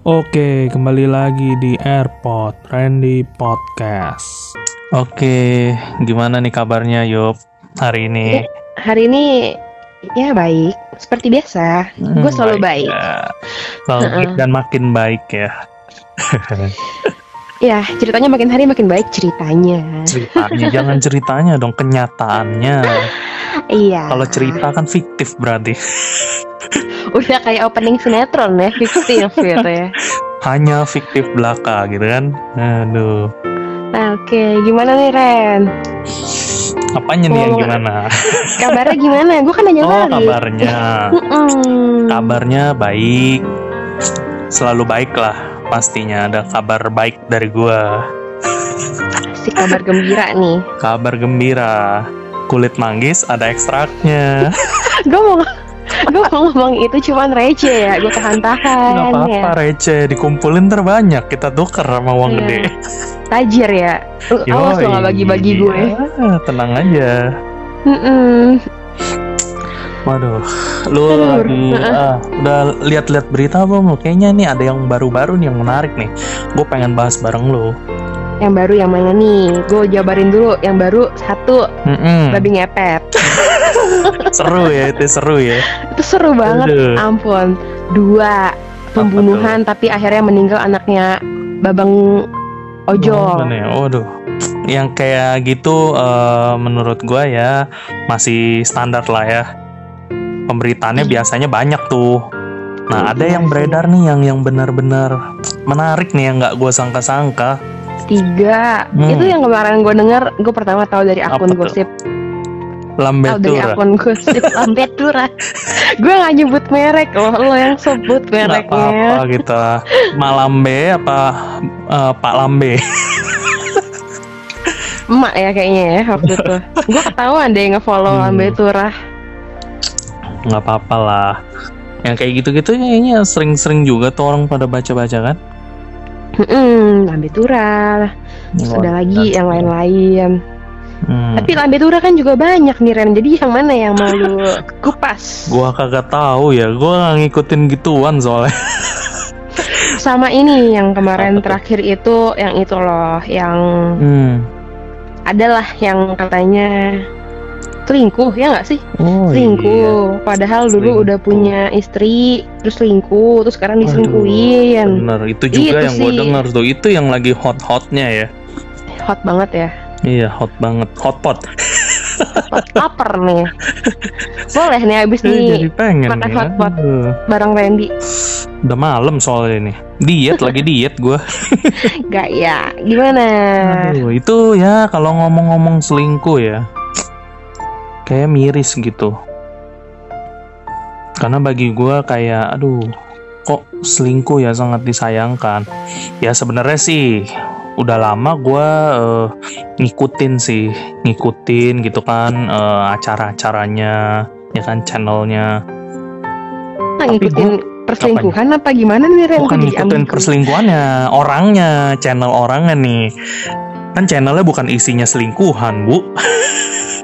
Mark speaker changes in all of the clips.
Speaker 1: Oke, kembali lagi di Airpod Randy Podcast. Oke, gimana nih kabarnya Yop hari ini?
Speaker 2: Hari ini ya baik, seperti biasa.
Speaker 1: Hmm,
Speaker 2: Gue selalu baik.
Speaker 1: ya. Selalu
Speaker 2: Heeh.
Speaker 1: baik dan makin baik ya.
Speaker 2: Ya, ceritanya makin hari makin baik ceritanya.
Speaker 1: Ceritanya jangan ceritanya dong, kenyataannya.
Speaker 2: Iya.
Speaker 1: Kalau cerita kan fiktif berarti.
Speaker 2: udah kayak opening sinetron ya, fiktif gitu ya.
Speaker 1: Hanya fiktif belaka gitu kan. Aduh.
Speaker 2: Nah, Oke, gimana nih Ren?
Speaker 1: Apanya nih yang gimana?
Speaker 2: Kabarnya gimana? Gue kan nanya
Speaker 1: Oh,
Speaker 2: balik.
Speaker 1: kabarnya. Kabarnya baik. Selalu baik lah pastinya ada kabar baik dari gua.
Speaker 2: Si kabar gembira nih.
Speaker 1: Kabar gembira. Kulit manggis ada ekstraknya.
Speaker 2: Gue mau gue mau ngomong itu cuman receh ya, gue tahan-tahan
Speaker 1: Gak apa-apa
Speaker 2: ya.
Speaker 1: receh dikumpulin terbanyak kita tuker sama uang
Speaker 2: Iya.
Speaker 1: gede.
Speaker 2: Tajir ya. Lu Awas lo gak bagi-bagi gue.
Speaker 1: Ah, tenang aja.
Speaker 2: Mm-mm.
Speaker 1: Waduh, lu lagi ah, udah lihat-lihat berita belum? lu? Kayaknya nih ada yang baru-baru nih yang menarik nih. Gue pengen bahas bareng lu.
Speaker 2: Yang baru yang mana nih? Gue jabarin dulu. Yang baru satu,
Speaker 1: Mm-mm.
Speaker 2: babi ngepet.
Speaker 1: Seru ya itu seru ya.
Speaker 2: Itu seru banget.
Speaker 1: Aduh.
Speaker 2: Ampun. Dua, pembunuhan tapi akhirnya meninggal anaknya Babang
Speaker 1: Oh,
Speaker 2: Ojol.
Speaker 1: bener ya? Waduh. Yang kayak gitu eh, menurut gua ya masih standar lah ya. Pemberitaannya
Speaker 2: Iya.
Speaker 1: biasanya banyak tuh. Nah, ada
Speaker 2: Iya
Speaker 1: yang
Speaker 2: sih.
Speaker 1: beredar nih yang yang benar-benar menarik nih yang nggak gua sangka-sangka.
Speaker 2: Tiga.
Speaker 1: Hmm.
Speaker 2: Itu yang kemarin gue denger, gue pertama tahu dari akun
Speaker 1: Apa tuh?
Speaker 2: Gosip. Tahu dari
Speaker 1: Lambetura.
Speaker 2: akun gosip Lambetura. gue gak nyebut merek loh, lo yang sebut
Speaker 1: Nggak apa-apa
Speaker 2: mereknya.
Speaker 1: gitu. Malambe apa eh, Pak Lambe?
Speaker 2: Emak ya kayaknya ya waktu itu. gue ketahuan deh ngefollow
Speaker 1: Hmm.
Speaker 2: Lambetura.
Speaker 1: Nggak apa-apa lah. Yang kayak gitu-gitu kayaknya sering-sering juga tuh orang pada baca-baca kan.
Speaker 2: Hmm, Lambetura. Terus ada lagi yang lain-lain.
Speaker 1: Hmm.
Speaker 2: Tapi Lambetura kan juga banyak nih Ren. Jadi yang mana yang mau lu kupas?
Speaker 1: Gua kagak tahu ya, gua nggak ngikutin gituan soalnya.
Speaker 2: Sama ini yang kemarin
Speaker 1: Apa tuh?
Speaker 2: terakhir itu yang itu loh, yang
Speaker 1: Hmm.
Speaker 2: adalah yang katanya selingkuh ya nggak sih?
Speaker 1: Oh
Speaker 2: selingkuh. Padahal dulu
Speaker 1: Selingkuh.
Speaker 2: udah punya istri, terus selingkuh, terus sekarang diselingkuhin.
Speaker 1: Bener, itu juga
Speaker 2: Itu
Speaker 1: yang gue dengar tuh. Itu yang lagi hot-hotnya ya.
Speaker 2: Hot banget ya.
Speaker 1: Iya, hot banget. Hotpot.
Speaker 2: Hot lapar nih. Boleh nih abis
Speaker 1: Jadi
Speaker 2: nih
Speaker 1: pengen
Speaker 2: makan
Speaker 1: nih.
Speaker 2: hotpot.
Speaker 1: Aduh.
Speaker 2: bareng Randy.
Speaker 1: Udah malam soalnya nih. Diet lagi diet gua.
Speaker 2: Gak ya? Gimana?
Speaker 1: Aduh, itu ya kalau ngomong-ngomong selingkuh ya. Kayak miris gitu. Karena bagi gua kayak aduh, kok selingkuh ya sangat disayangkan. Ya sebenarnya sih udah lama gua eh, ngikutin sih, ngikutin gitu kan eh, acara-acaranya, ya kan channelnya.
Speaker 2: Nah, ngikutin perselingkuhan apa gimana nih Ren?
Speaker 1: Bukan ngikutin perselingkuhannya, orangnya, channel orangnya nih. Kan channelnya bukan isinya selingkuhan, Bu.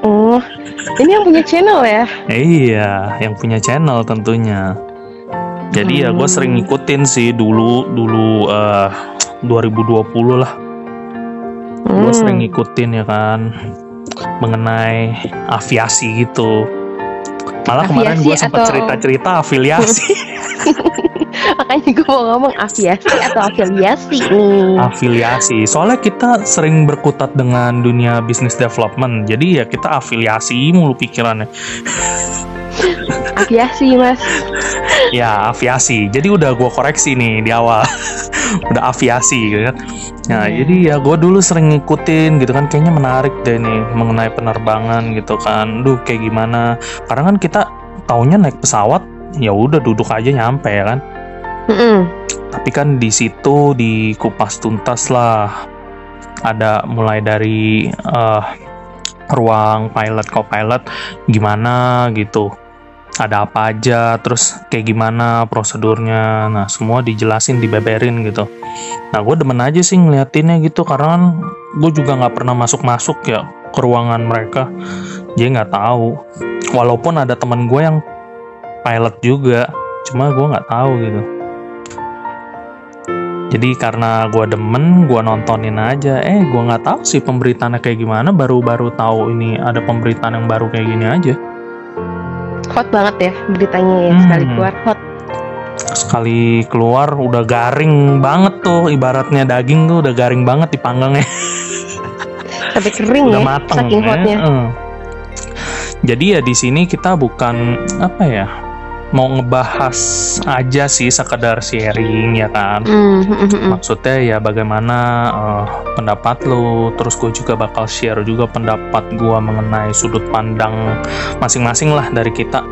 Speaker 2: Oh, ini yang punya channel ya?
Speaker 1: Iya, yang punya channel tentunya. Jadi ya gue
Speaker 2: Hmm.
Speaker 1: sering ngikutin sih dulu dulu eh 2020 lah. Gue
Speaker 2: Hmm.
Speaker 1: sering ngikutin ya kan mengenai aviasi gitu. Malah kemarin gue
Speaker 2: Aviasi
Speaker 1: sempat
Speaker 2: atau-
Speaker 1: cerita-cerita afiliasi.
Speaker 2: Makanya gue mau ngomong aviasi atau afiliasi nih.
Speaker 1: afiliasi. Soalnya kita sering berkutat dengan dunia bisnis development. Jadi ya kita afiliasi mulu pikirannya.
Speaker 2: Aviasi mas.
Speaker 1: Ya aviasi. Jadi udah gue koreksi nih di awal. udah aviasi gitu kan. Nah
Speaker 2: Iya.
Speaker 1: jadi ya gue dulu sering ngikutin gitu kan. Kayaknya menarik deh nih mengenai penerbangan gitu kan. Duh kayak gimana. Karena kan kita taunya naik pesawat ya udah duduk aja nyampe ya kan.
Speaker 2: Mm-mm.
Speaker 1: Tapi kan di situ dikupas tuntas lah. Ada mulai dari eh, ruang pilot co-pilot gimana gitu. Ada apa aja, terus kayak gimana prosedurnya. Nah, semua dijelasin, dibeberin gitu. Nah, gue demen aja sih ngeliatinnya gitu karena kan gue juga nggak pernah masuk-masuk ya ke ruangan mereka. Jadi nggak tahu. Walaupun ada teman gue yang pilot juga, cuma gue nggak tahu gitu. jadi karena gua demen gua nontonin aja eh gua nggak tahu sih pemberitaannya kayak gimana baru-baru tahu ini ada pemberitaan yang baru kayak gini aja
Speaker 2: hot banget ya beritanya ya
Speaker 1: Hmm.
Speaker 2: sekali keluar hot
Speaker 1: sekali keluar udah garing banget tuh ibaratnya daging tuh udah garing banget dipanggangnya
Speaker 2: sampai kering
Speaker 1: udah
Speaker 2: ya
Speaker 1: mateng
Speaker 2: saking
Speaker 1: ya.
Speaker 2: hotnya
Speaker 1: Eh. Jadi ya di sini kita bukan apa ya mau ngebahas aja sih sekedar sharing ya kan.
Speaker 2: Hmm, hmm, hmm, hmm.
Speaker 1: Maksudnya ya bagaimana eh, pendapat lu, terus gue juga bakal share juga pendapat gua mengenai sudut pandang masing-masing lah dari kita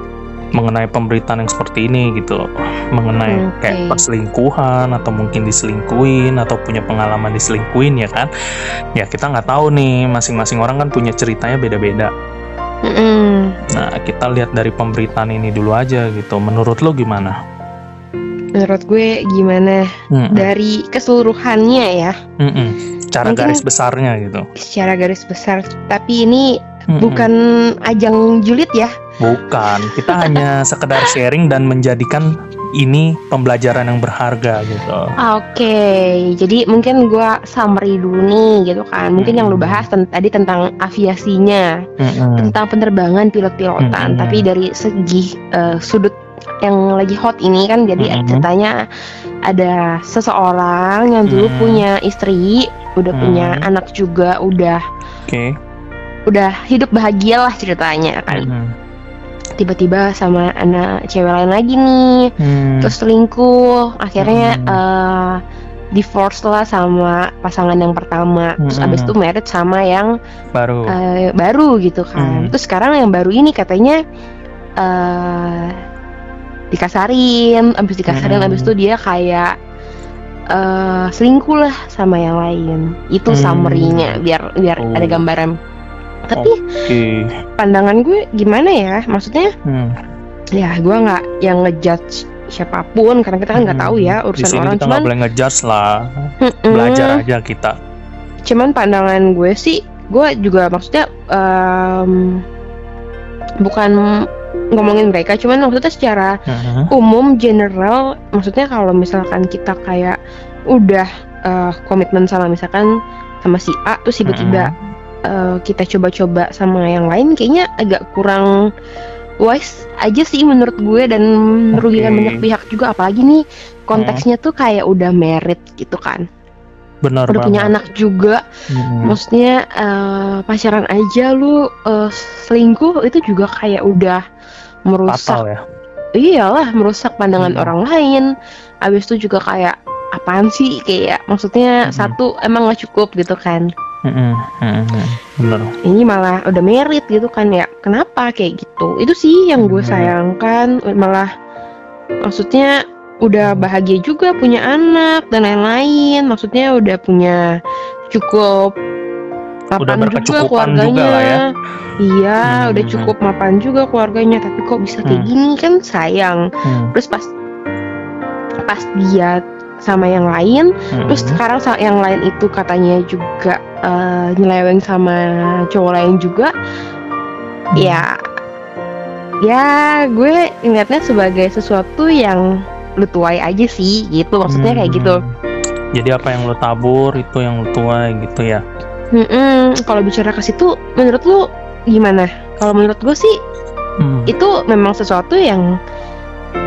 Speaker 1: mengenai pemberitaan yang seperti ini gitu mengenai
Speaker 2: Oke.
Speaker 1: kayak perselingkuhan atau mungkin diselingkuin atau punya pengalaman diselingkuin ya kan ya kita nggak tahu nih masing-masing orang kan punya ceritanya beda-beda Nah kita lihat dari pemberitaan ini dulu aja gitu. Menurut lo gimana?
Speaker 2: Menurut gue gimana?
Speaker 1: Mm-mm.
Speaker 2: dari keseluruhannya ya.
Speaker 1: Mm-mm. cara
Speaker 2: Mungkin-
Speaker 1: garis besarnya gitu.
Speaker 2: Secara garis besar. Tapi ini
Speaker 1: Mm-mm.
Speaker 2: bukan ajang julid ya
Speaker 1: Bukan, kita hanya sekedar sharing dan menjadikan ini pembelajaran yang berharga gitu.
Speaker 2: Oke, jadi mungkin gua summary dulu nih gitu kan. Mungkin yang lu
Speaker 1: Hmm.
Speaker 2: bahas ten- tadi tentang aviasinya,
Speaker 1: Mm-mm.
Speaker 2: tentang penerbangan pilot-pilotan.
Speaker 1: Hmm.
Speaker 2: Tapi dari segi eh, sudut yang lagi hot ini kan, jadi
Speaker 1: Hmm.
Speaker 2: ceritanya ada seseorang yang dulu
Speaker 1: Hmm.
Speaker 2: punya istri, udah
Speaker 1: Hmm.
Speaker 2: punya anak juga, udah
Speaker 1: Oke.
Speaker 2: Udah hidup bahagia lah ceritanya kan.
Speaker 1: Mm-mm.
Speaker 2: Tiba-tiba sama anak cewek lain lagi nih,
Speaker 1: Hmm.
Speaker 2: terus selingkuh akhirnya
Speaker 1: Hmm.
Speaker 2: eh, divorce lah sama pasangan yang pertama terus
Speaker 1: Hmm.
Speaker 2: abis itu married sama yang
Speaker 1: baru.
Speaker 2: eh, baru gitu kan
Speaker 1: Hmm.
Speaker 2: terus sekarang yang baru ini katanya eh dikasarin abis dikasarin
Speaker 1: Hmm.
Speaker 2: abis itu dia kayak eh selingkuh lah sama yang lain itu
Speaker 1: Hmm.
Speaker 2: summary-nya biar biar
Speaker 1: Oh.
Speaker 2: ada gambaran tapi
Speaker 1: Oke.
Speaker 2: pandangan gue gimana ya maksudnya
Speaker 1: Hmm.
Speaker 2: ya gue nggak yang ngejudge siapa pun karena kita kan nggak
Speaker 1: Hmm.
Speaker 2: tahu ya
Speaker 1: Di
Speaker 2: urusan
Speaker 1: sini
Speaker 2: orang
Speaker 1: kita
Speaker 2: cuman
Speaker 1: boleh ngejudge lah,
Speaker 2: Mm-mm.
Speaker 1: belajar aja kita.
Speaker 2: cuman pandangan gue sih gue juga maksudnya em, bukan ngomongin mereka cuman maksudnya secara
Speaker 1: Mhm.
Speaker 2: umum general maksudnya kalau misalkan kita kayak udah eh, komitmen sama misalkan sama si A terus tiba-tiba eh, kita coba-coba sama yang lain kayaknya agak kurang wise aja sih menurut gue dan merugikan
Speaker 1: Oke.
Speaker 2: banyak pihak juga apalagi nih konteksnya tuh kayak udah married gitu kan
Speaker 1: Benar
Speaker 2: udah punya
Speaker 1: banget.
Speaker 2: anak juga
Speaker 1: Mhm.
Speaker 2: maksudnya eh, pacaran aja lu eh, selingkuh itu juga kayak udah merusak
Speaker 1: Fatal ya.
Speaker 2: iyalah merusak pandangan
Speaker 1: Hmm.
Speaker 2: orang lain abis itu juga kayak apaan sih kayak maksudnya
Speaker 1: Hmm.
Speaker 2: satu emang nggak cukup gitu kan
Speaker 1: Benar.
Speaker 2: ini malah udah merit gitu kan ya kenapa kayak gitu itu sih yang gue
Speaker 1: Hmm.
Speaker 2: sayangkan malah maksudnya udah bahagia juga punya anak dan lain-lain maksudnya udah punya cukup
Speaker 1: Udah
Speaker 2: mapan juga keluarganya
Speaker 1: juga lah ya.
Speaker 2: iya
Speaker 1: Hmm.
Speaker 2: udah cukup mapan juga keluarganya tapi kok bisa kayak
Speaker 1: Hmm.
Speaker 2: gini kan sayang
Speaker 1: Hmm.
Speaker 2: terus pas pas dia sama yang lain terus
Speaker 1: Mhm.
Speaker 2: sekarang yang lain itu katanya juga eh, nyeleweng sama cowok lain juga
Speaker 1: Hmm.
Speaker 2: ya ya gue ngeliatnya sebagai sesuatu yang lu tuai aja sih gitu maksudnya kayak gitu
Speaker 1: Hmm. Jadi apa yang lo tabur itu yang lo tuai gitu ya.
Speaker 2: Mm-mm, kalau bicara ke situ menurut lu gimana kalau menurut gue sih
Speaker 1: Hmm.
Speaker 2: itu memang sesuatu yang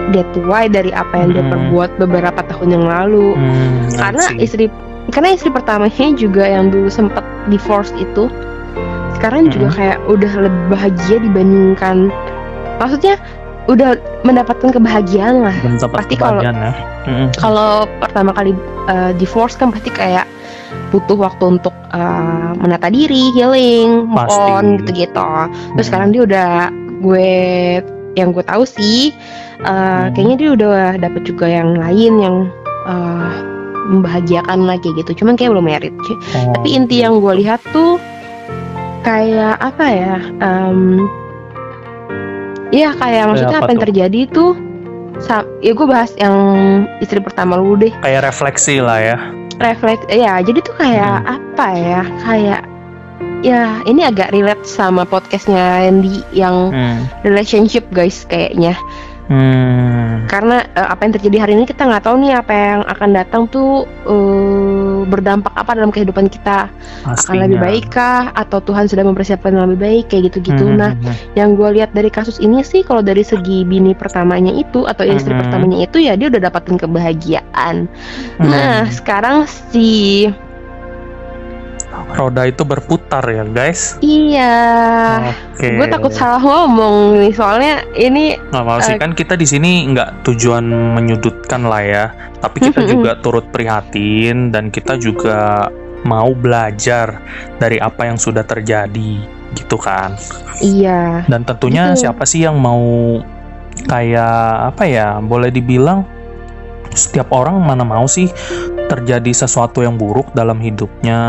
Speaker 2: dia tuai dari apa yang dia
Speaker 1: Hmm.
Speaker 2: perbuat beberapa tahun yang lalu
Speaker 1: Hmm,
Speaker 2: karena istri karena istri pertamanya juga yang dulu sempat divorce itu sekarang juga
Speaker 1: Hmm.
Speaker 2: kayak udah lebih bahagia dibandingkan maksudnya udah mendapatkan kebahagiaan lah pasti kalau-
Speaker 1: ya. Mhm.
Speaker 2: kalau pertama kali uh, divorce kan pasti kayak butuh waktu untuk uh, menata diri healing move
Speaker 1: Pasti.
Speaker 2: on gitu-gitu terus
Speaker 1: Hmm.
Speaker 2: sekarang dia udah gue yang gue tahu sih uh,
Speaker 1: Hmm.
Speaker 2: kayaknya dia udah dapet juga yang lain yang uh, membahagiakan lagi gitu cuman kayak belum merit
Speaker 1: Oh,
Speaker 2: tapi inti yang gue lihat tuh kayak apa ya em Iya kayak maksudnya
Speaker 1: apa
Speaker 2: apa yang
Speaker 1: tuh?
Speaker 2: terjadi sa- ya gue bahas yang istri pertama lu deh
Speaker 1: kayak refleksi lah ya.
Speaker 2: refleks ya jadi tuh kayak apa ya kayak ya ini agak relate sama podcastnya Andy yang
Speaker 1: Hmm.
Speaker 2: relationship guys kayaknya
Speaker 1: Hmm.
Speaker 2: Karena uh, apa yang terjadi hari ini kita nggak tahu nih apa yang akan datang tuh uh, berdampak apa dalam kehidupan kita.
Speaker 1: Pastinya.
Speaker 2: Akan lebih baik kah atau Tuhan sudah mempersiapkan yang lebih baik kayak gitu-gitu.
Speaker 1: Hmm,
Speaker 2: Nah,
Speaker 1: hmm, hmm.
Speaker 2: yang gue lihat dari kasus ini sih kalau dari segi bini pertamanya itu atau istri
Speaker 1: Mhm.
Speaker 2: pertamanya itu ya dia udah dapatin kebahagiaan.
Speaker 1: Hmm.
Speaker 2: Nah, sekarang si
Speaker 1: roda itu berputar ya guys.
Speaker 2: iya,
Speaker 1: Oke.
Speaker 2: gue takut salah ngomong nih soalnya ini
Speaker 1: Nggak mau sih
Speaker 2: Eh,
Speaker 1: kan kita di sini nggak tujuan menyudutkan lah ya, tapi kita juga turut prihatin dan kita juga mau belajar dari apa yang sudah terjadi gitu kan.
Speaker 2: iya
Speaker 1: Dan tentunya
Speaker 2: Gitu.
Speaker 1: siapa sih yang mau kayak apa ya, boleh dibilang setiap orang mana mau sih terjadi sesuatu yang buruk dalam hidupnya,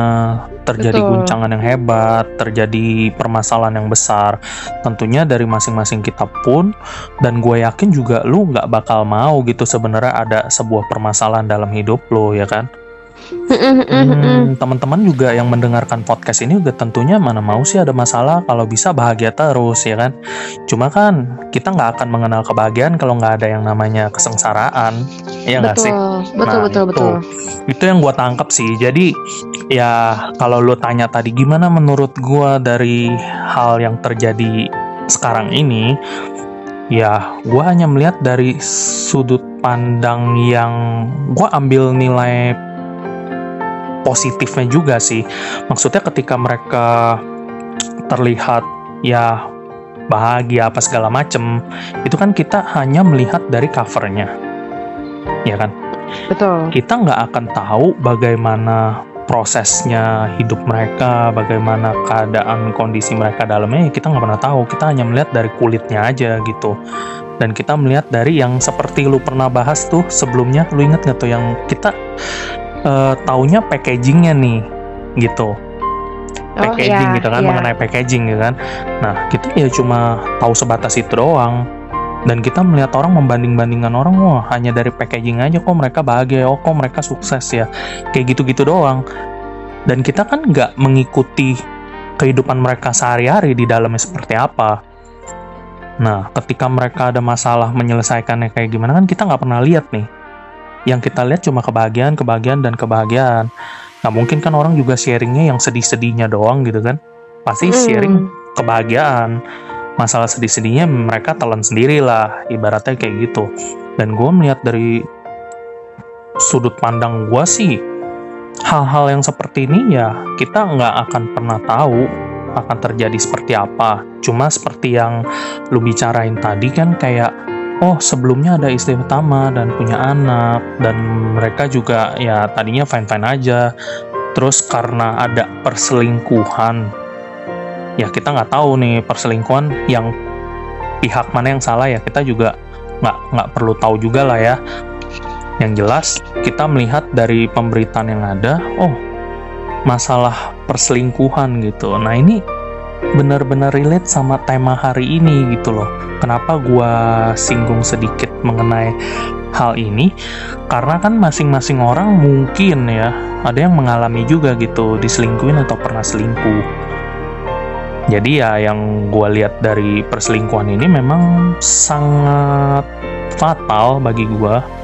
Speaker 1: terjadi
Speaker 2: Betul.
Speaker 1: guncangan yang hebat, terjadi permasalahan yang besar. Tentunya dari masing-masing kita pun, dan gue yakin juga lu nggak bakal mau gitu sebenarnya ada sebuah permasalahan dalam hidup lo ya kan. Hmm, teman-teman juga yang mendengarkan podcast ini juga tentunya mana mau sih ada masalah kalau bisa bahagia terus ya kan. Cuma kan kita nggak akan mengenal kebahagiaan kalau nggak ada yang namanya kesengsaraan, ya nggak sih?
Speaker 2: betul betul
Speaker 1: Nah,
Speaker 2: betul
Speaker 1: itu.
Speaker 2: betul
Speaker 1: Itu yang gua tangkap sih. Jadi ya kalau lu tanya tadi gimana menurut gua dari hal yang terjadi sekarang ini, ya gua hanya melihat dari sudut pandang yang gua ambil nilai positifnya juga sih. Maksudnya ketika mereka terlihat ya bahagia apa segala macem, itu kan kita hanya melihat dari covernya, ya kan?
Speaker 2: betul
Speaker 1: kita nggak akan tahu bagaimana prosesnya hidup mereka, bagaimana keadaan kondisi mereka dalamnya, ya kita nggak pernah tahu. Kita hanya melihat dari kulitnya aja gitu. Dan kita melihat dari yang seperti lu pernah bahas tuh sebelumnya, lu inget nggak tuh yang kita eh, taunya packagingnya nih, gitu. Packaging
Speaker 2: iya,
Speaker 1: gitu kan,
Speaker 2: iya.
Speaker 1: mengenai packaging gitu kan. Nah, kita ya cuma tahu sebatas itu doang dan kita melihat orang membanding-bandingkan orang wah hanya dari packaging aja kok mereka bahagia oh kok mereka sukses ya kayak gitu-gitu doang dan kita kan nggak mengikuti kehidupan mereka sehari-hari di dalamnya seperti apa nah ketika mereka ada masalah menyelesaikannya kayak gimana kan kita nggak pernah lihat nih yang kita lihat cuma kebahagiaan kebahagiaan dan kebahagiaan. Nggak mungkin kan orang juga sharingnya yang sedih-sedihnya doang gitu kan? Pasti
Speaker 2: Mm.
Speaker 1: sharing kebahagiaan. Masalah sedih-sedihnya mereka telan sendiri lah ibaratnya kayak gitu. Dan gue melihat dari sudut pandang gue sih hal-hal yang seperti ini ya kita nggak akan pernah tahu akan terjadi seperti apa. Cuma seperti yang lu bicarain tadi kan kayak oh sebelumnya ada istri pertama dan punya anak dan mereka juga ya tadinya fine-fine aja. Terus karena ada perselingkuhan ya kita nggak tahu nih perselingkuhan yang pihak mana yang salah ya kita juga nggak nggak perlu tahu juga lah ya. Yang jelas kita melihat dari pemberitaan yang ada oh masalah perselingkuhan gitu. Nah ini benar-benar relate sama tema hari ini gitu loh. Kenapa gua singgung sedikit mengenai hal ini? Karena kan masing-masing orang mungkin ya ada yang mengalami juga gitu diselingkuhin atau pernah selingkuh. Jadi ya yang gue lihat dari perselingkuhan ini memang sangat fatal bagi gue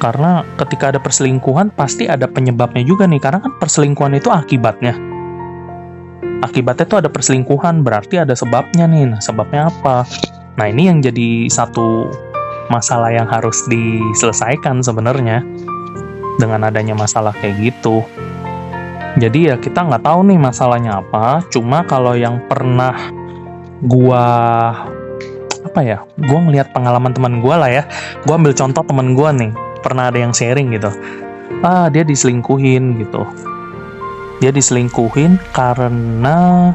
Speaker 1: karena ketika ada perselingkuhan pasti ada penyebabnya juga nih karena kan perselingkuhan itu akibatnya akibatnya itu ada perselingkuhan berarti ada sebabnya nih nah sebabnya apa nah ini yang jadi satu masalah yang harus diselesaikan sebenarnya dengan adanya masalah kayak gitu jadi ya kita nggak tahu nih masalahnya apa. Cuma kalau yang pernah gua apa ya, gua ngelihat pengalaman teman gua lah ya. Gua ambil contoh teman gua nih, pernah ada yang sharing gitu. Ah dia diselingkuhin gitu. Dia diselingkuhin karena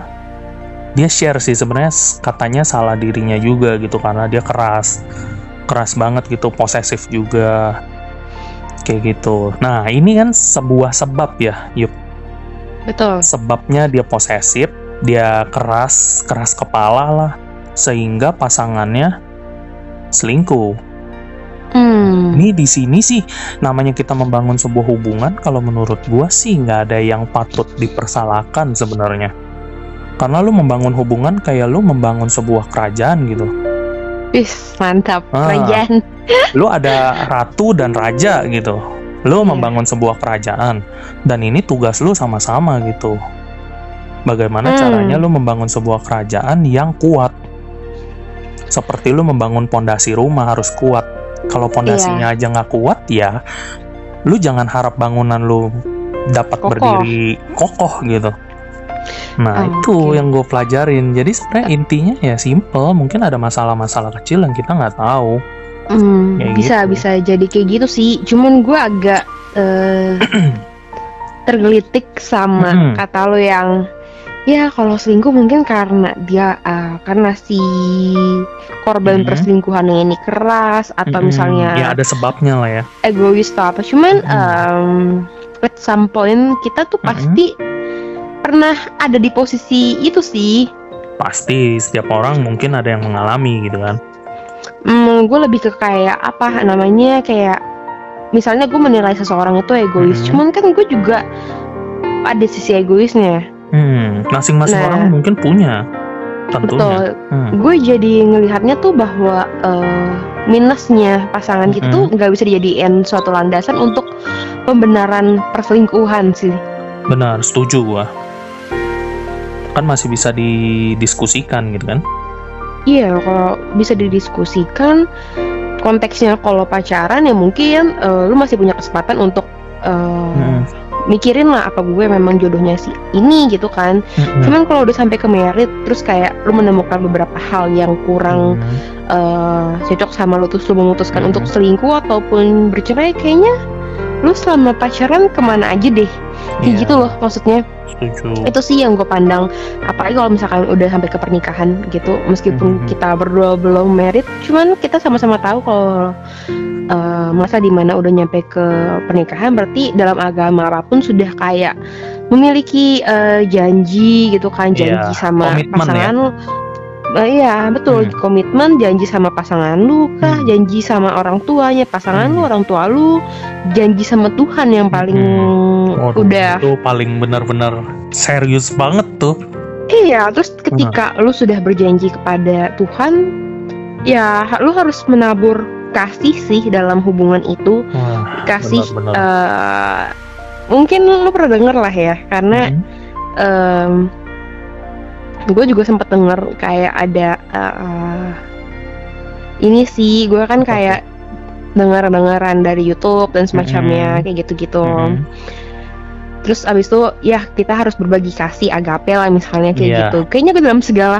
Speaker 1: dia share sih sebenarnya katanya salah dirinya juga gitu karena dia keras, keras banget gitu, posesif juga kayak gitu. Nah ini kan sebuah sebab ya, yuk
Speaker 2: betul
Speaker 1: sebabnya dia posesif, dia keras, keras kepala lah, sehingga pasangannya selingkuh.
Speaker 2: Hmm
Speaker 1: Ini di sini sih namanya kita membangun sebuah hubungan, kalau menurut gua sih nggak ada yang patut dipersalahkan sebenarnya. Karena lu membangun hubungan kayak lu membangun sebuah kerajaan gitu.
Speaker 2: Wis, mantap.
Speaker 1: Ah.
Speaker 2: Kerajaan.
Speaker 1: lu ada ratu dan raja gitu lu
Speaker 2: Iya.
Speaker 1: membangun sebuah kerajaan dan ini tugas lu sama-sama gitu bagaimana
Speaker 2: Hmm.
Speaker 1: caranya lu membangun sebuah kerajaan yang kuat seperti lu membangun pondasi rumah harus kuat kalau pondasinya
Speaker 2: Iya.
Speaker 1: aja nggak kuat ya lu jangan harap bangunan lu dapat
Speaker 2: Kokoh.
Speaker 1: berdiri kokoh gitu nah
Speaker 2: Oh,
Speaker 1: itu
Speaker 2: oke.
Speaker 1: yang gue pelajarin jadi sebenarnya intinya ya simple mungkin ada masalah-masalah kecil yang kita nggak tahu
Speaker 2: Hmm,
Speaker 1: Kayak
Speaker 2: bisa
Speaker 1: gitu.
Speaker 2: bisa jadi kayak gitu sih. Cuman gue agak eh, tergelitik sama
Speaker 1: Mm-mm.
Speaker 2: kata lo yang ya kalau selingkuh mungkin karena dia ah, karena si korban
Speaker 1: Mhm.
Speaker 2: perselingkuhannya ini keras atau
Speaker 1: Mm-mm.
Speaker 2: misalnya
Speaker 1: ya ada sebabnya lah ya
Speaker 2: egois atau apa. Cuman
Speaker 1: Mhm.
Speaker 2: em, at some point kita tuh pasti pernah ada di posisi itu sih.
Speaker 1: pasti setiap orang mungkin ada yang mengalami gitu kan
Speaker 2: Hmm, gue lebih ke kayak apa namanya kayak misalnya gue menilai seseorang itu egois,
Speaker 1: Mhm.
Speaker 2: cuman kan gue juga ada sisi egoisnya.
Speaker 1: Hmm masing-masing
Speaker 2: Nah.
Speaker 1: orang mungkin punya tentunya
Speaker 2: Betul.
Speaker 1: Hmm.
Speaker 2: Gue jadi ngelihatnya tuh bahwa eh, minusnya pasangan kita tuh nggak bisa dijadiin suatu landasan untuk pembenaran perselingkuhan sih.
Speaker 1: benar setuju gua kan masih bisa didiskusikan gitu kan
Speaker 2: Iya, kalau bisa didiskusikan konteksnya kalau pacaran ya mungkin eh, lu masih punya kesempatan untuk eh,
Speaker 1: Hmm.
Speaker 2: Mikirin lah apa gue memang jodohnya si ini gitu kan.
Speaker 1: Mm-mm.
Speaker 2: Cuman kalau udah sampai ke merit terus kayak lu menemukan beberapa hal yang kurang
Speaker 1: Hmm.
Speaker 2: eh, cocok sama lu terus lu memutuskan
Speaker 1: Mhm.
Speaker 2: untuk selingkuh ataupun bercerai kayaknya lu selama pacaran ke mana aja deh? Kayak
Speaker 1: Iya,
Speaker 2: gitu loh maksudnya.
Speaker 1: Setuju.
Speaker 2: Itu sih yang gue pandang. Apalagi kalau misalkan udah sampai ke pernikahan gitu meskipun
Speaker 1: Mhm.
Speaker 2: kita berdua belum merit cuman kita sama-sama tahu kalau eh, masa di mana udah nyampe ke pernikahan berarti dalam agama apa pun sudah kayak memiliki eh, janji gitu kan janji
Speaker 1: Iya,
Speaker 2: sama
Speaker 1: komitmen
Speaker 2: pasangan lu. Eh, iya betul
Speaker 1: Hmm.
Speaker 2: komitmen janji sama pasangan lu kah
Speaker 1: Hmm.
Speaker 2: janji sama orang tuanya pasangan lu
Speaker 1: Hmm.
Speaker 2: orang tua lu janji sama Tuhan yang paling
Speaker 1: Waduh,
Speaker 2: udah
Speaker 1: itu paling benar-benar serius banget tuh
Speaker 2: Iya, terus ketika lu sudah berjanji kepada Tuhan, ya lu harus menabur kasih sih dalam hubungan itu.
Speaker 1: Wah,
Speaker 2: Kasih
Speaker 1: benar-benar.
Speaker 2: eh, mungkin lu pernah denger lah ya, karena
Speaker 1: Hmm.
Speaker 2: Gue juga sempat denger kayak ada eh, ini sih, gue kan kayak dengar-dengaran dari YouTube dan semacamnya
Speaker 1: Mm-mm.
Speaker 2: kayak gitu-gitu.
Speaker 1: Mhm.
Speaker 2: Terus abis itu ya kita harus berbagi kasih agape lah misalnya kayak
Speaker 1: Iya.
Speaker 2: gitu. Kayaknya dalam segala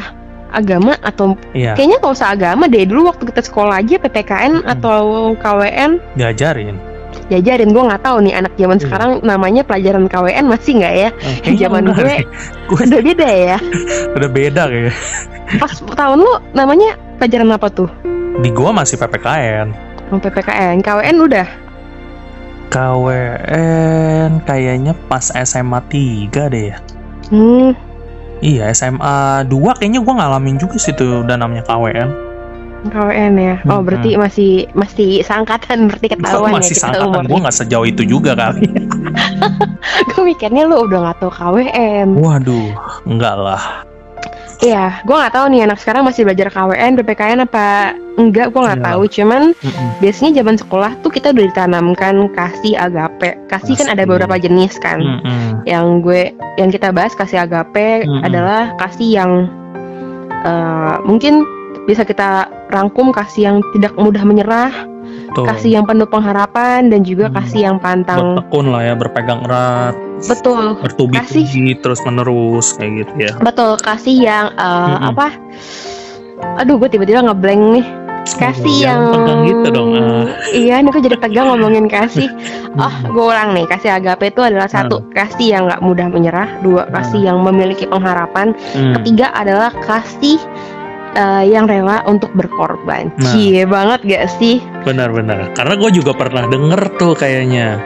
Speaker 2: agama atau
Speaker 1: Iya,
Speaker 2: kayaknya kalau seagama deh dulu waktu kita sekolah aja PPKN
Speaker 1: Mm-mm.
Speaker 2: atau KWN
Speaker 1: diajarin.
Speaker 2: Diajarin gue nggak tahu nih anak zaman
Speaker 1: Iya.
Speaker 2: sekarang namanya pelajaran KWN masih nggak ya?
Speaker 1: Eh,
Speaker 2: Zaman gue
Speaker 1: gue
Speaker 2: Udah beda ya.
Speaker 1: udah beda kayaknya.
Speaker 2: Pas tahun lu namanya pelajaran apa tuh?
Speaker 1: Di gua masih PPKN.
Speaker 2: Oh, PPKN, KWN udah.
Speaker 1: KWN kayaknya pas SMA 3 deh ya.
Speaker 2: Hmm,
Speaker 1: Iya, SMA 2 kayaknya gua ngalamin juga sih tuh udah namanya KWN.
Speaker 2: KWN ya. Oh,
Speaker 1: Mm-mm.
Speaker 2: berarti masih masih seangkatan berarti ketahuan ya
Speaker 1: masih
Speaker 2: kita
Speaker 1: sangkatan
Speaker 2: umurnya.
Speaker 1: gua nggak sejauh itu juga kali.
Speaker 2: gue mikirnya lu udah nggak tahu KWN.
Speaker 1: Waduh, enggak lah.
Speaker 2: Iya, gue nggak tahu nih anak sekarang masih belajar KWN, PPKN apa enggak? Gue nggak
Speaker 1: Iya.
Speaker 2: tahu. Cuman
Speaker 1: Mm-mm.
Speaker 2: biasanya zaman sekolah tuh kita udah ditanamkan kasih agape. Kasih kan ada
Speaker 1: Pasti.
Speaker 2: beberapa jenis kan.
Speaker 1: Mm-mm.
Speaker 2: Yang gue yang kita bahas kasih agape
Speaker 1: Mm-mm.
Speaker 2: adalah kasih yang eh, mungkin bisa kita rangkum kasih yang tidak mudah menyerah,
Speaker 1: Tuh.
Speaker 2: kasih yang penuh pengharapan dan juga
Speaker 1: Hmm.
Speaker 2: kasih yang pantang.
Speaker 1: bertekun lah ya, berpegang erat,
Speaker 2: Betul.
Speaker 1: bertubi-tubi terus menerus kayak gitu ya.
Speaker 2: Betul, kasih yang eh,
Speaker 1: Mm-mm.
Speaker 2: apa? Aduh, gue tiba-tiba ngeblank nih. Kasih
Speaker 1: Jangan
Speaker 2: yang
Speaker 1: pegang gitu dong. ah.
Speaker 2: Iya, nih gue jadi tegang ngomongin kasih. Oh,
Speaker 1: Hmm.
Speaker 2: gue ulang nih. Kasih agape itu adalah satu, kasih yang nggak mudah menyerah. Dua, kasih yang memiliki pengharapan.
Speaker 1: Hmm.
Speaker 2: Ketiga adalah kasih eh, yang rela untuk berkorban.
Speaker 1: Nah.
Speaker 2: Cie banget gak sih?
Speaker 1: Benar-benar. Karena gue juga pernah denger tuh kayaknya.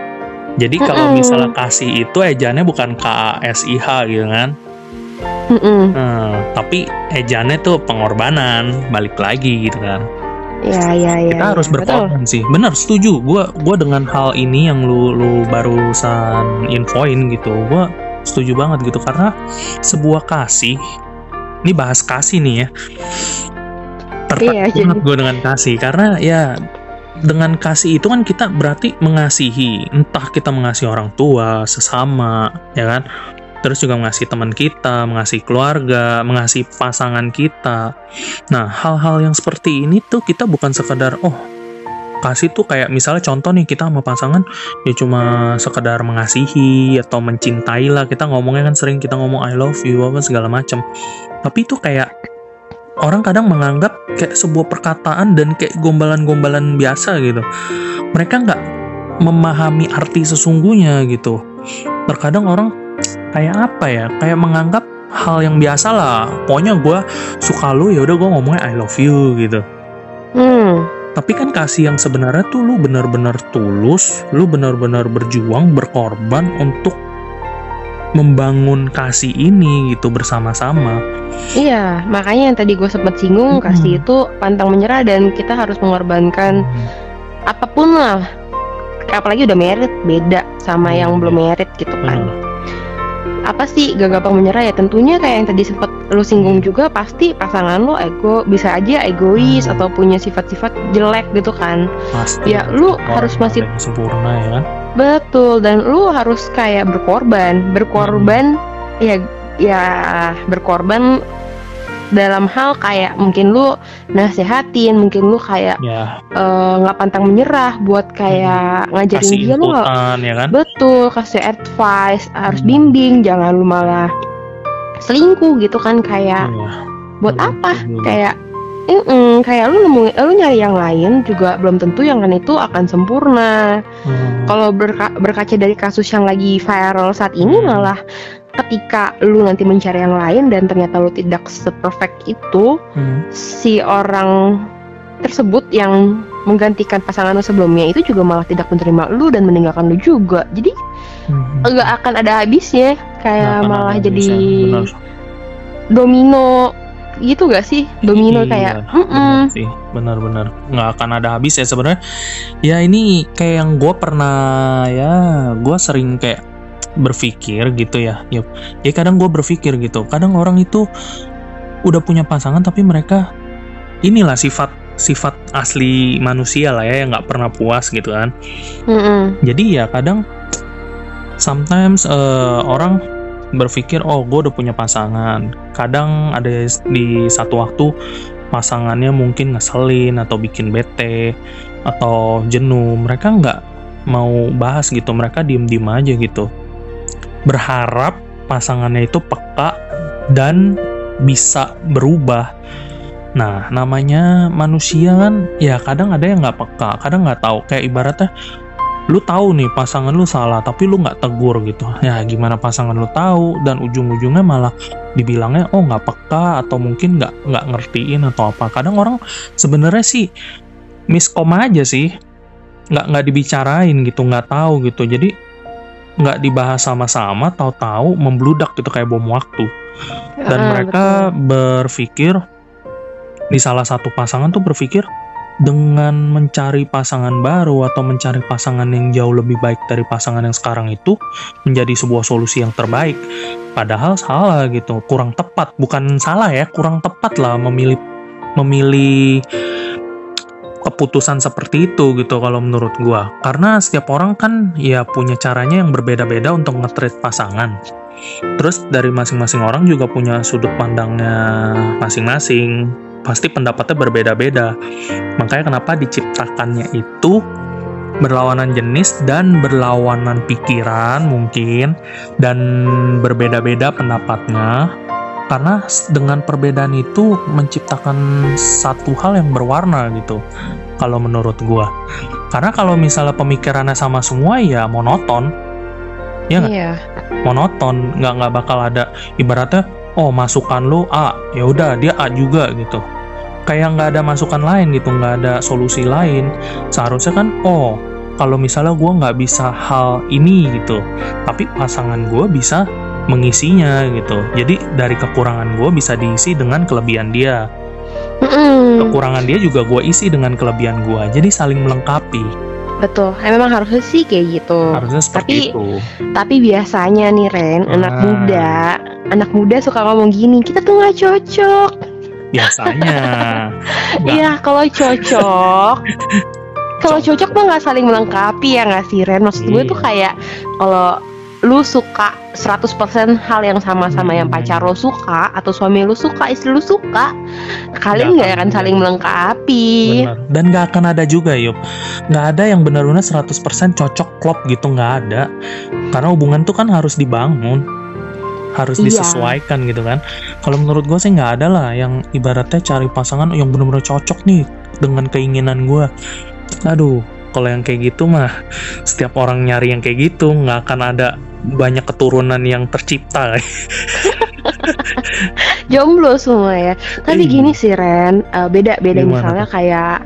Speaker 1: Jadi kalau
Speaker 2: Mm-mm.
Speaker 1: misalnya kasih itu ejaannya bukan K A S I H gitu kan.
Speaker 2: Mm-mm.
Speaker 1: Hmm, tapi ejaannya tuh pengorbanan, balik lagi gitu kan.
Speaker 2: Ya, ya, ya.
Speaker 1: Kita
Speaker 2: ya.
Speaker 1: harus
Speaker 2: Betul.
Speaker 1: berkorban sih. Benar, setuju. Gua gua dengan hal ini yang lu lu barusan infoin gitu. Gua setuju banget gitu karena sebuah kasih ini bahas kasih nih ya. tertarik
Speaker 2: Iya,
Speaker 1: banget
Speaker 2: jadi-
Speaker 1: gue dengan kasih karena ya dengan kasih itu kan kita berarti mengasihi. Entah kita mengasihi orang tua sesama ya kan? Terus juga mengasihi teman kita mengasihi keluarga mengasihi pasangan kita. Nah hal-hal yang seperti ini tuh kita bukan sekedar oh kasih tuh kayak misalnya contoh nih kita sama pasangan ya cuma sekedar mengasihi atau mencintai lah kita ngomongnya kan sering kita ngomong I love you apa segala macam tapi itu kayak orang kadang menganggap kayak sebuah perkataan dan kayak gombalan-gombalan biasa gitu. Mereka nggak memahami arti sesungguhnya gitu. Terkadang orang kayak apa ya? Kayak menganggap hal yang biasa lah. Pokoknya gue suka lu ya udah gue ngomongnya I love you gitu.
Speaker 2: Hmm,
Speaker 1: Tapi kan kasih yang sebenarnya tuh lu benar-benar tulus, lu benar-benar berjuang, berkorban untuk membangun kasih ini gitu bersama-sama.
Speaker 2: iya. Makanya yang tadi gue sempat singgung,
Speaker 1: Mm-mm.
Speaker 2: kasih itu pantang menyerah dan kita harus mengorbankan apa pun lah. Apalagi udah merit beda sama
Speaker 1: Hmm,
Speaker 2: yang belum merit gitu kan.
Speaker 1: Benar.
Speaker 2: Apa sih gak gampang menyerah ya? Tentunya kayak yang tadi sempat lu singgung juga pasti pasangan lo ego bisa aja egois
Speaker 1: Hmm.
Speaker 2: atau punya sifat-sifat jelek gitu kan.
Speaker 1: Pasti.
Speaker 2: Ya, lu harus masih-
Speaker 1: sempurna ya kan.
Speaker 2: Betul dan lu harus kayak berkorban, berkorban ya ya berkorban dalam hal kayak mungkin lu nasehatin, mungkin lu kayak
Speaker 1: Ya,
Speaker 2: eh, nggak pantang menyerah buat kayak ngajarin
Speaker 1: kasih
Speaker 2: dia lu nggak
Speaker 1: ya kan.
Speaker 2: betul kasih advice harus
Speaker 1: Hmm.
Speaker 2: bimbing jangan lu malah selingkuh gitu kan kayak
Speaker 1: Iya.
Speaker 2: buat
Speaker 1: Betul,
Speaker 2: apa
Speaker 1: betul.
Speaker 2: kayak mm kayak lu nemu lu nyari yang lain juga belum tentu yang lain itu akan sempurna
Speaker 1: Hmm.
Speaker 2: kalau berka- berkaca dari kasus yang lagi viral saat ini
Speaker 1: Hmm.
Speaker 2: malah ketika lu nanti mencari yang lain dan ternyata lu tidak seperfect itu
Speaker 1: Hmm.
Speaker 2: si orang tersebut yang menggantikan pasangan lu sebelumnya itu juga malah tidak menerima lu dan meninggalkan lu juga jadi
Speaker 1: Hmm.
Speaker 2: nggak akan ada habisnya kayak
Speaker 1: akan
Speaker 2: malah jadi
Speaker 1: benar.
Speaker 2: domino gitu gak sih domino
Speaker 1: Iya,
Speaker 2: kayak "Mm-mm."
Speaker 1: sih benar-benar nggak akan ada habis ya sebenarnya ya ini kayak yang gue pernah ya gue sering kayak berpikir gitu ya. Ya, ya kadang gue berpikir gitu. Kadang orang itu udah punya pasangan tapi mereka inilah sifat sifat asli manusia lah ya yang nggak pernah puas gitu kan.
Speaker 2: Mm-mm.
Speaker 1: jadi ya kadang sometimes eh, orang berpikir oh gue udah punya pasangan. Kadang ada di satu waktu pasangannya mungkin ngeselin atau bikin bete atau jenuh. Mereka nggak mau bahas gitu. Mereka diem diem aja gitu berharap pasangannya itu peka dan bisa berubah. Nah namanya manusia kan ya kadang ada yang nggak peka kadang nggak tahu. Kayak ibaratnya lu tahu nih pasangan lu salah tapi lu nggak tegur gitu. Ya gimana pasangan lu tahu? Dan ujung-ujungnya malah dibilangnya oh nggak peka atau mungkin nggak nggak ngertiin atau apa. Kadang orang sebenarnya sih miskom aja sih. Nggak nggak dibicarain gitu nggak tahu gitu. Jadi nggak dibahas sama-sama tahu-tahu membludak gitu kayak bom waktu dan
Speaker 2: Ah,
Speaker 1: mereka berpikir di salah satu pasangan tuh berpikir dengan mencari pasangan baru atau mencari pasangan yang jauh lebih baik dari pasangan yang sekarang itu menjadi sebuah solusi yang terbaik. Padahal salah gitu, kurang tepat. Bukan salah ya, kurang tepat lah memilih memilih keputusan seperti itu gitu kalau menurut gua. Karena setiap orang kan ya punya caranya yang berbeda-beda untuk nge-treat pasangan. Terus dari masing-masing orang juga punya sudut pandangnya masing-masing. Pasti pendapatnya berbeda-beda. Makanya kenapa diciptakannya itu berlawanan jenis dan berlawanan pikiran mungkin dan berbeda-beda pendapatnya. Karena dengan perbedaan itu menciptakan satu hal yang berwarna gitu. Kalau menurut gua. Karena kalau misalnya pemikirannya sama semua ya monoton. Ya nggak?
Speaker 2: Iya.
Speaker 1: monoton nggak nggak bakal ada ibaratnya oh masukan lu A ya udah dia A juga gitu kayak nggak ada masukan lain gitu nggak ada solusi lain seharusnya kan oh kalau misalnya gue nggak bisa hal ini gitu tapi pasangan gue bisa mengisinya gitu jadi dari kekurangan gue bisa diisi dengan kelebihan dia
Speaker 2: Mm-mm.
Speaker 1: kekurangan dia juga gue isi dengan kelebihan gue jadi saling melengkapi
Speaker 2: Betul. Eh, memang harusnya sih kayak gitu.
Speaker 1: harusnya
Speaker 2: Tapi-
Speaker 1: seperti itu
Speaker 2: Tapi biasanya nih Ren, anak
Speaker 1: Ah.
Speaker 2: muda, anak muda suka ngomong gini, kita tuh nggak cocok.
Speaker 1: biasanya
Speaker 2: Iya, kalau cocok. kalau cocok tuh nggak saling melengkapi ya nggak sih Ren? Maksud gue tuh
Speaker 1: Iya.
Speaker 2: kayak kalau lu suka 100% hal yang sama sama yang pacar lo suka atau suami lu suka, istri lu suka, kalian
Speaker 1: Nggak akan
Speaker 2: saling melengkapi.
Speaker 1: Benar. Dan nggak akan ada juga yuk. Nggak ada yang benar-benar 100% cocok klop gitu nggak ada. Karena hubungan tuh kan harus dibangun. Harus
Speaker 2: Iya.
Speaker 1: disesuaikan gitu kan. Kalau menurut gue sih nggak ada lah yang ibaratnya cari pasangan yang benar-benar cocok nih dengan keinginan gue. Aduh, kalau yang kayak gitu mah setiap orang nyari yang kayak gitu nggak akan ada banyak keturunan yang tercipta.
Speaker 2: Jomblo semua ya. Tapi
Speaker 1: Iya.
Speaker 2: gini sih Ren, eh, beda beda
Speaker 1: Gimana
Speaker 2: misalnya kayak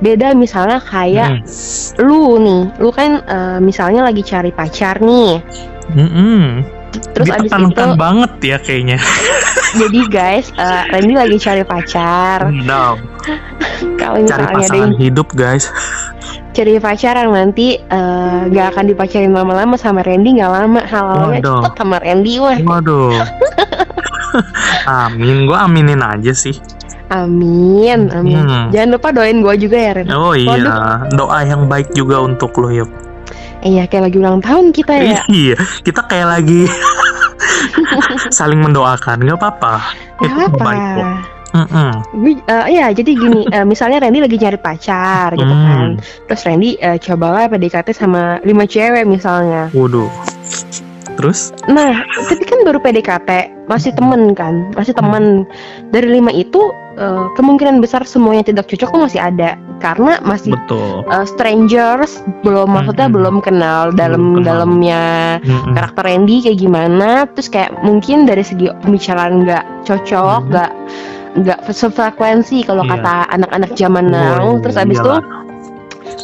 Speaker 2: beda misalnya kayak
Speaker 1: Hmm.
Speaker 2: lu nih, lu kan eh, misalnya lagi cari pacar nih.
Speaker 1: Mm-mm.
Speaker 2: Terus abis itu
Speaker 1: banget ya kayaknya.
Speaker 2: jadi guys, eh, Randy lagi cari pacar.
Speaker 1: No.
Speaker 2: Kalau
Speaker 1: Cari
Speaker 2: misalnya ada
Speaker 1: pasangan
Speaker 2: yang
Speaker 1: hidup guys.
Speaker 2: Cari pacaran nanti eh, nggak akan dipacarin lama-lama sama Randy nggak lama halalnya
Speaker 1: Waduh.
Speaker 2: cepet sama Randy wah
Speaker 1: Waduh. Amin, gue aminin aja sih.
Speaker 2: amin amin
Speaker 1: Hmm.
Speaker 2: jangan lupa doain gue juga ya Ren
Speaker 1: Oh iya, doa yang baik juga untuk lo yuk.
Speaker 2: iya kayak lagi ulang tahun kita ya
Speaker 1: Iya, kita kayak lagi saling mendoakan, nggak apa-apa. Itu baik kok.
Speaker 2: Gue- eh, iya jadi gini eh, misalnya Randy lagi cari pacar gitu
Speaker 1: Hmm.
Speaker 2: kan terus Randy eh, cobalah PDKT sama lima cewek misalnya
Speaker 1: Waduh. Terus?
Speaker 2: nah tapi kan baru PDKT masih temen kan masih temen dari lima itu eh, kemungkinan besar semuanya tidak cocok tuh masih ada karena masih
Speaker 1: Betul.
Speaker 2: uh, strangers belum maksudnya
Speaker 1: Mm-mm.
Speaker 2: belum kenal dalam
Speaker 1: Belum kenal.
Speaker 2: dalamnya
Speaker 1: Mm-mm.
Speaker 2: karakter Randy kayak gimana terus kayak mungkin dari segi pembicaraan nggak cocok nggak nggak sefrekuensi kalau
Speaker 1: Iya.
Speaker 2: kata anak-anak zaman
Speaker 1: Oh,
Speaker 2: now terus abis itu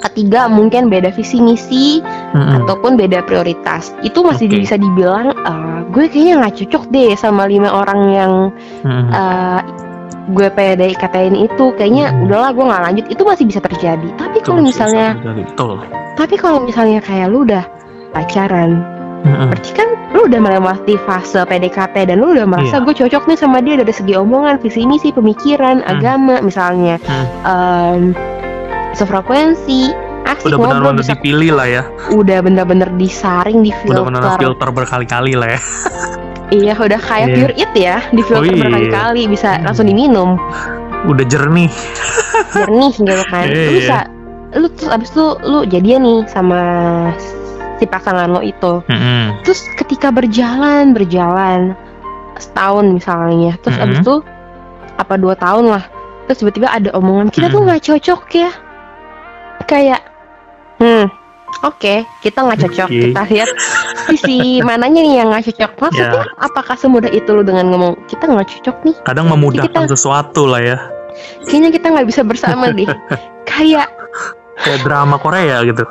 Speaker 2: ketiga mungkin beda visi misi
Speaker 1: Mm-mm.
Speaker 2: ataupun beda prioritas itu masih
Speaker 1: Oke.
Speaker 2: bisa dibilang uh, gue kayaknya nggak cocok deh sama lima orang yang
Speaker 1: Mm-mm.
Speaker 2: uh, gue PDKT-in itu kayaknya
Speaker 1: Hmm.
Speaker 2: udahlah gue nggak lanjut itu masih bisa terjadi tapi kalau misalnya
Speaker 1: betul.
Speaker 2: tapi kalau misalnya kayak lu udah pacaran, Berarti kan lu udah melewati fase PDKT dan lu udah merasa
Speaker 1: Iya.
Speaker 2: gue cocok nih sama dia dari segi omongan, visi misi, pemikiran,
Speaker 1: Hmm.
Speaker 2: agama misalnya,
Speaker 1: Hmm.
Speaker 2: Em, sefrekuensi, asik
Speaker 1: Udah benar-benar
Speaker 2: bisa
Speaker 1: dipilih lah ya.
Speaker 2: udah bener-bener disaring di
Speaker 1: Udah benar-benar
Speaker 2: filter.
Speaker 1: berkali-kali lah ya.
Speaker 2: Iya, udah kayak
Speaker 1: Iya.
Speaker 2: pure it ya, di filter
Speaker 1: Oh, iya.
Speaker 2: berkali-kali bisa
Speaker 1: Hmm.
Speaker 2: langsung diminum,
Speaker 1: Udah jernih.
Speaker 2: jernih gitu kan.
Speaker 1: Iya,
Speaker 2: Lu
Speaker 1: iya.
Speaker 2: bisa lu terus abis itu lu jadian nih sama si pasangan lo itu.
Speaker 1: Mm-mm.
Speaker 2: terus ketika berjalan berjalan setahun misalnya terus
Speaker 1: Mhm.
Speaker 2: abis itu apa dua tahun lah terus tiba-tiba ada omongan kita tuh
Speaker 1: Mhm.
Speaker 2: nggak cocok ya kayak hmm oke kita nggak cocok
Speaker 1: Oke.
Speaker 2: kita lihat sisi mananya nih yang nggak cocok maksudnya
Speaker 1: Ya.
Speaker 2: apakah semudah itu lo dengan ngomong kita nggak cocok nih
Speaker 1: Kadang memudahkan
Speaker 2: Kita-
Speaker 1: sesuatu lah ya.
Speaker 2: kayaknya kita nggak bisa bersama deh kayak
Speaker 1: Kayak drama Korea gitu.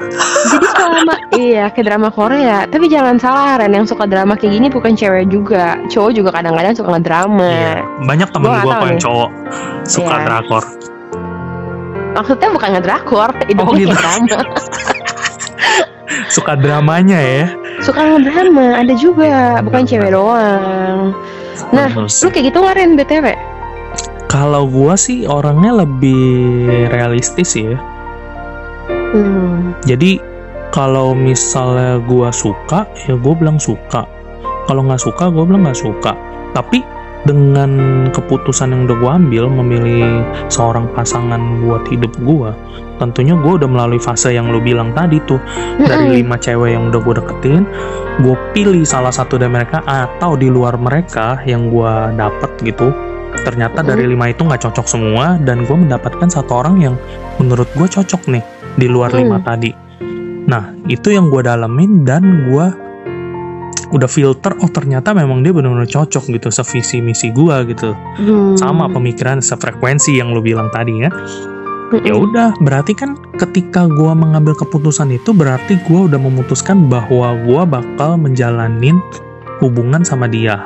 Speaker 2: jadi selama iya ke drama Korea tapi jangan salah Ren yang suka drama kayak gini bukan cewek juga cowok juga kadang-kadang suka ngedrama
Speaker 1: Iya. Banyak temen gue yang cowok suka
Speaker 2: Iya.
Speaker 1: drakor.
Speaker 2: maksudnya bukan ngedrakor hidupnya
Speaker 1: Oh, gitu.
Speaker 2: drama
Speaker 1: Suka dramanya ya.
Speaker 2: suka ngedrama ada juga bukan cewek doang nah lu kayak gitu nggak Ren btw
Speaker 1: Kalau gua sih orangnya lebih realistis ya.
Speaker 2: Hmm.
Speaker 1: Jadi kalau misalnya gua suka, ya gue bilang suka. Kalau nggak suka, gue bilang nggak suka. Tapi dengan keputusan yang udah gue ambil memilih seorang pasangan buat hidup gue, tentunya gue udah melalui fase yang lu bilang tadi tuh dari
Speaker 2: Mm-mm.
Speaker 1: lima cewek yang udah gue deketin, gue pilih salah satu dari mereka atau di luar mereka yang gue dapet gitu. Ternyata dari lima itu nggak cocok semua dan gue mendapatkan satu orang yang menurut gue cocok nih di luar
Speaker 2: Mm.
Speaker 1: lima tadi. Nah itu yang gue dalemin dan gue udah filter oh ternyata memang dia benar-benar cocok gitu sevisi misi gue gitu
Speaker 2: Hmm.
Speaker 1: sama pemikiran sefrekuensi yang lu bilang tadi ya ya udah berarti kan ketika gua mengambil keputusan itu berarti gua udah memutuskan bahwa gua bakal menjalanin hubungan sama dia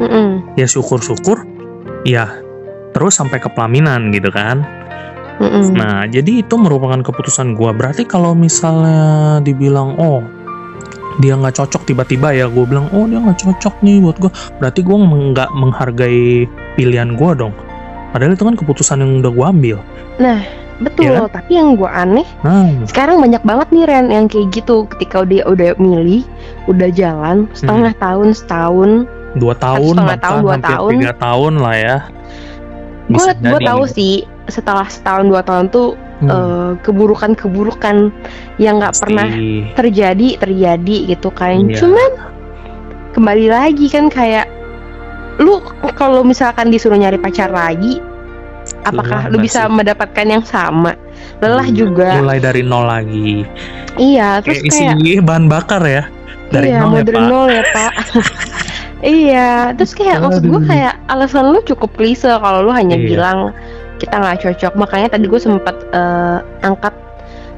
Speaker 2: Mm-mm.
Speaker 1: ya syukur-syukur ya terus sampai ke pelaminan gitu kan
Speaker 2: Mm-mm.
Speaker 1: nah jadi itu merupakan keputusan gua. Berarti kalau misalnya dibilang oh dia nggak cocok tiba-tiba ya gue bilang oh dia nggak cocok nih buat gua. Berarti gua nggak menghargai pilihan gua dong. Padahal itu kan keputusan yang udah gue ambil.
Speaker 2: Betul.
Speaker 1: Iya
Speaker 2: tapi yang gue aneh
Speaker 1: nah.
Speaker 2: sekarang banyak banget nih Ren yang kayak gitu. Ketika dia udah milih udah jalan setengah tahun setahun
Speaker 1: dua tahun
Speaker 2: setengah
Speaker 1: bahkan
Speaker 2: tahun, dua tahun.
Speaker 1: tiga tahun lah ya.
Speaker 2: Gue gue tahu
Speaker 1: gitu.
Speaker 2: sih setelah setahun dua tahun tuh
Speaker 1: Hmm,
Speaker 2: eh, keburukan-keburukan yang nggak pernah terjadi terjadi gitu kan.
Speaker 1: Iya.
Speaker 2: cuman kembali lagi kan kayak lu kalau misalkan disuruh nyari pacar lagi apakah
Speaker 1: Lelah
Speaker 2: lu bisa
Speaker 1: sih?
Speaker 2: mendapatkan yang sama? Lelah
Speaker 1: Hmm,
Speaker 2: juga.
Speaker 1: Mulai dari nol lagi.
Speaker 2: Iya terus
Speaker 1: kayak isi
Speaker 2: kayak
Speaker 1: bahan bakar ya. Dari
Speaker 2: iya
Speaker 1: nol ya
Speaker 2: dari
Speaker 1: pak.
Speaker 2: nol ya pak. Iya terus kayak maksud gue
Speaker 1: Aduh.
Speaker 2: kayak alasan lu cukup klise kalau lu hanya
Speaker 1: Iya.
Speaker 2: bilang kita nggak cocok makanya tadi gue sempat eh, angkat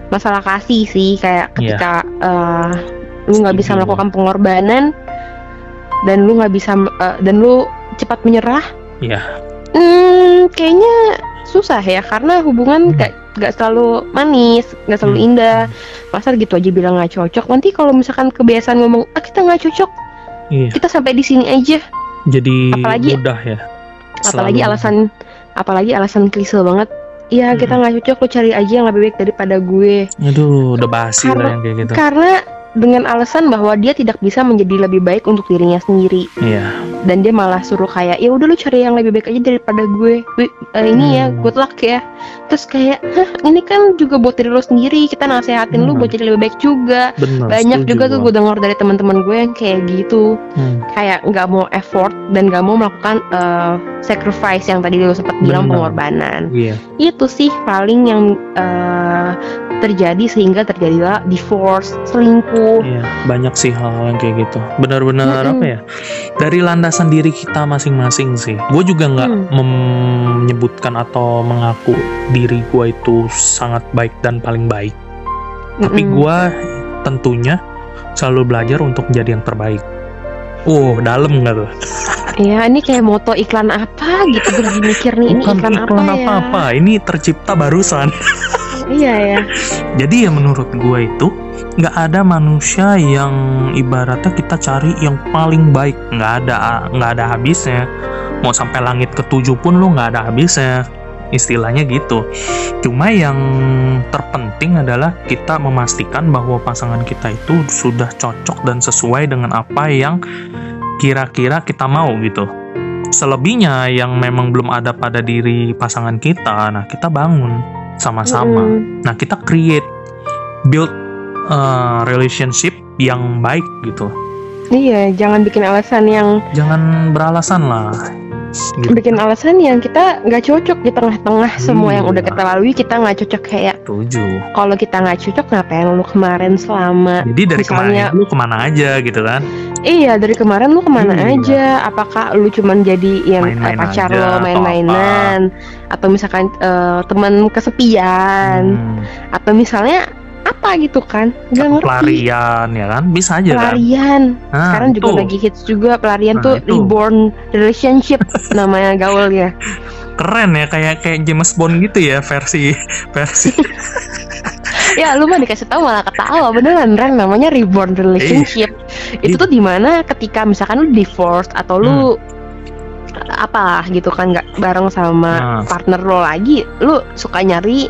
Speaker 2: masalah kasih sih kayak
Speaker 1: Iya.
Speaker 2: ketika eh, lu nggak bisa
Speaker 1: Setuju.
Speaker 2: melakukan pengorbanan dan lu nggak bisa eh, dan lu cepat menyerah
Speaker 1: Iya.
Speaker 2: hmm, kayaknya susah ya karena hubungan
Speaker 1: Hmm.
Speaker 2: gak, selalu manis gak selalu
Speaker 1: Hmm.
Speaker 2: indah masa gitu aja bilang nggak cocok nanti kalau misalkan kebiasaan ngomong ah kita nggak cocok
Speaker 1: iya
Speaker 2: kita sampai di sini aja
Speaker 1: jadi
Speaker 2: Apalagi-
Speaker 1: mudah ya
Speaker 2: apalagi
Speaker 1: Selalu-
Speaker 2: alasan apalagi alasan klise banget. Ya kita
Speaker 1: Mm-mm.
Speaker 2: nggak cocok lu cari aja yang lebih baik daripada gue.
Speaker 1: Aduh udah basi lah
Speaker 2: Karena-
Speaker 1: yang kayak gitu.
Speaker 2: karena dengan alasan bahwa dia tidak bisa menjadi lebih baik untuk dirinya sendiri.
Speaker 1: Iya.
Speaker 2: Dan dia malah suruh kayak ya udah lu cari yang lebih baik aja daripada gue. Wi- eh, ini ya
Speaker 1: Hmm.
Speaker 2: good luck ya. Terus kayak hah ini kan juga buat diri lo sendiri kita nasehatin lu
Speaker 1: Hmm.
Speaker 2: buat jadi lebih baik juga.
Speaker 1: Bener
Speaker 2: banyak juga tuh gue dengar dari teman-teman gue yang kayak gitu.
Speaker 1: Hmm,
Speaker 2: kayak nggak mau effort dan nggak mau melakukan eh, sacrifice yang tadi lo sempat bilang pengorbanan.
Speaker 1: Iya.
Speaker 2: Itu sih paling yang eh, terjadi sehingga terjadilah divorce selingkuh
Speaker 1: Iya, banyak sih hal yang kayak gitu. Benar-benar
Speaker 2: Mm-mm.
Speaker 1: apa ya? Dari landasan diri kita masing-masing sih. Gue juga nggak
Speaker 2: Hmm.
Speaker 1: menyebutkan atau mengaku diri gue itu sangat baik dan paling baik. Tapi
Speaker 2: Mm-mm.
Speaker 1: gue tentunya selalu belajar untuk menjadi yang terbaik. Oh, dalam nggak tuh?
Speaker 2: Iya, ini kayak moto iklan apa gitu gue lagi mikir nih ini
Speaker 1: Bukan
Speaker 2: iklan,
Speaker 1: iklan
Speaker 2: apa ya?
Speaker 1: apa-apa. Ini tercipta barusan.
Speaker 2: Iya ya.
Speaker 1: Jadi ya menurut gue itu nggak ada manusia yang ibaratnya kita cari yang paling baik nggak ada nggak ada habisnya mau sampai langit ketujuh pun lu nggak ada habisnya istilahnya gitu cuma yang terpenting adalah kita memastikan bahwa pasangan kita itu sudah cocok dan sesuai dengan apa yang kira-kira kita mau gitu selebihnya yang memang belum ada pada diri pasangan kita nah kita bangun sama-sama
Speaker 2: Mm-mm.
Speaker 1: Nah, kita create build uh, relationship yang baik gitu.
Speaker 2: Iya, jangan bikin alasan yang
Speaker 1: Jangan beralasan lah. Gitu.
Speaker 2: bikin alasan yang kita nggak cocok di tengah-tengah semua yang udah
Speaker 1: Iya.
Speaker 2: kita lalui kita nggak cocok kayak
Speaker 1: Setuju.
Speaker 2: kalau kita nggak cocok ngapain lu kemarin selama
Speaker 1: Jadi dari
Speaker 2: Misalnya-
Speaker 1: kemarin lu ke mana aja gitu kan?
Speaker 2: Iya dari kemarin lu ke mana
Speaker 1: Iya.
Speaker 2: aja? Apakah lu cuman jadi yang eh,
Speaker 1: Main-main
Speaker 2: pacar
Speaker 1: aja
Speaker 2: lo
Speaker 1: atau
Speaker 2: main-mainan atau misalkan eh, teman kesepian
Speaker 1: Hmm,
Speaker 2: atau misalnya apa gitu kan? Gak ngerti.
Speaker 1: pelarian ya kan? Bisa aja kan?
Speaker 2: Pelarian.
Speaker 1: Nah,
Speaker 2: Sekarang juga
Speaker 1: itu.
Speaker 2: lagi hits juga pelarian
Speaker 1: Nah,
Speaker 2: tuh
Speaker 1: itu.
Speaker 2: reborn relationship namanya gaul ya.
Speaker 1: keren ya kayak kayak James Bond gitu ya versi versi
Speaker 2: Ya lu mah dikasih tahu malah ketawa beneran Ren namanya reborn relationship. Itu
Speaker 1: Iya.
Speaker 2: tuh di mana ketika misalkan lu divorce atau lu
Speaker 1: Hmm.
Speaker 2: apa gitu kan nggak bareng sama
Speaker 1: Nah.
Speaker 2: partner lo lagi, lu suka nyari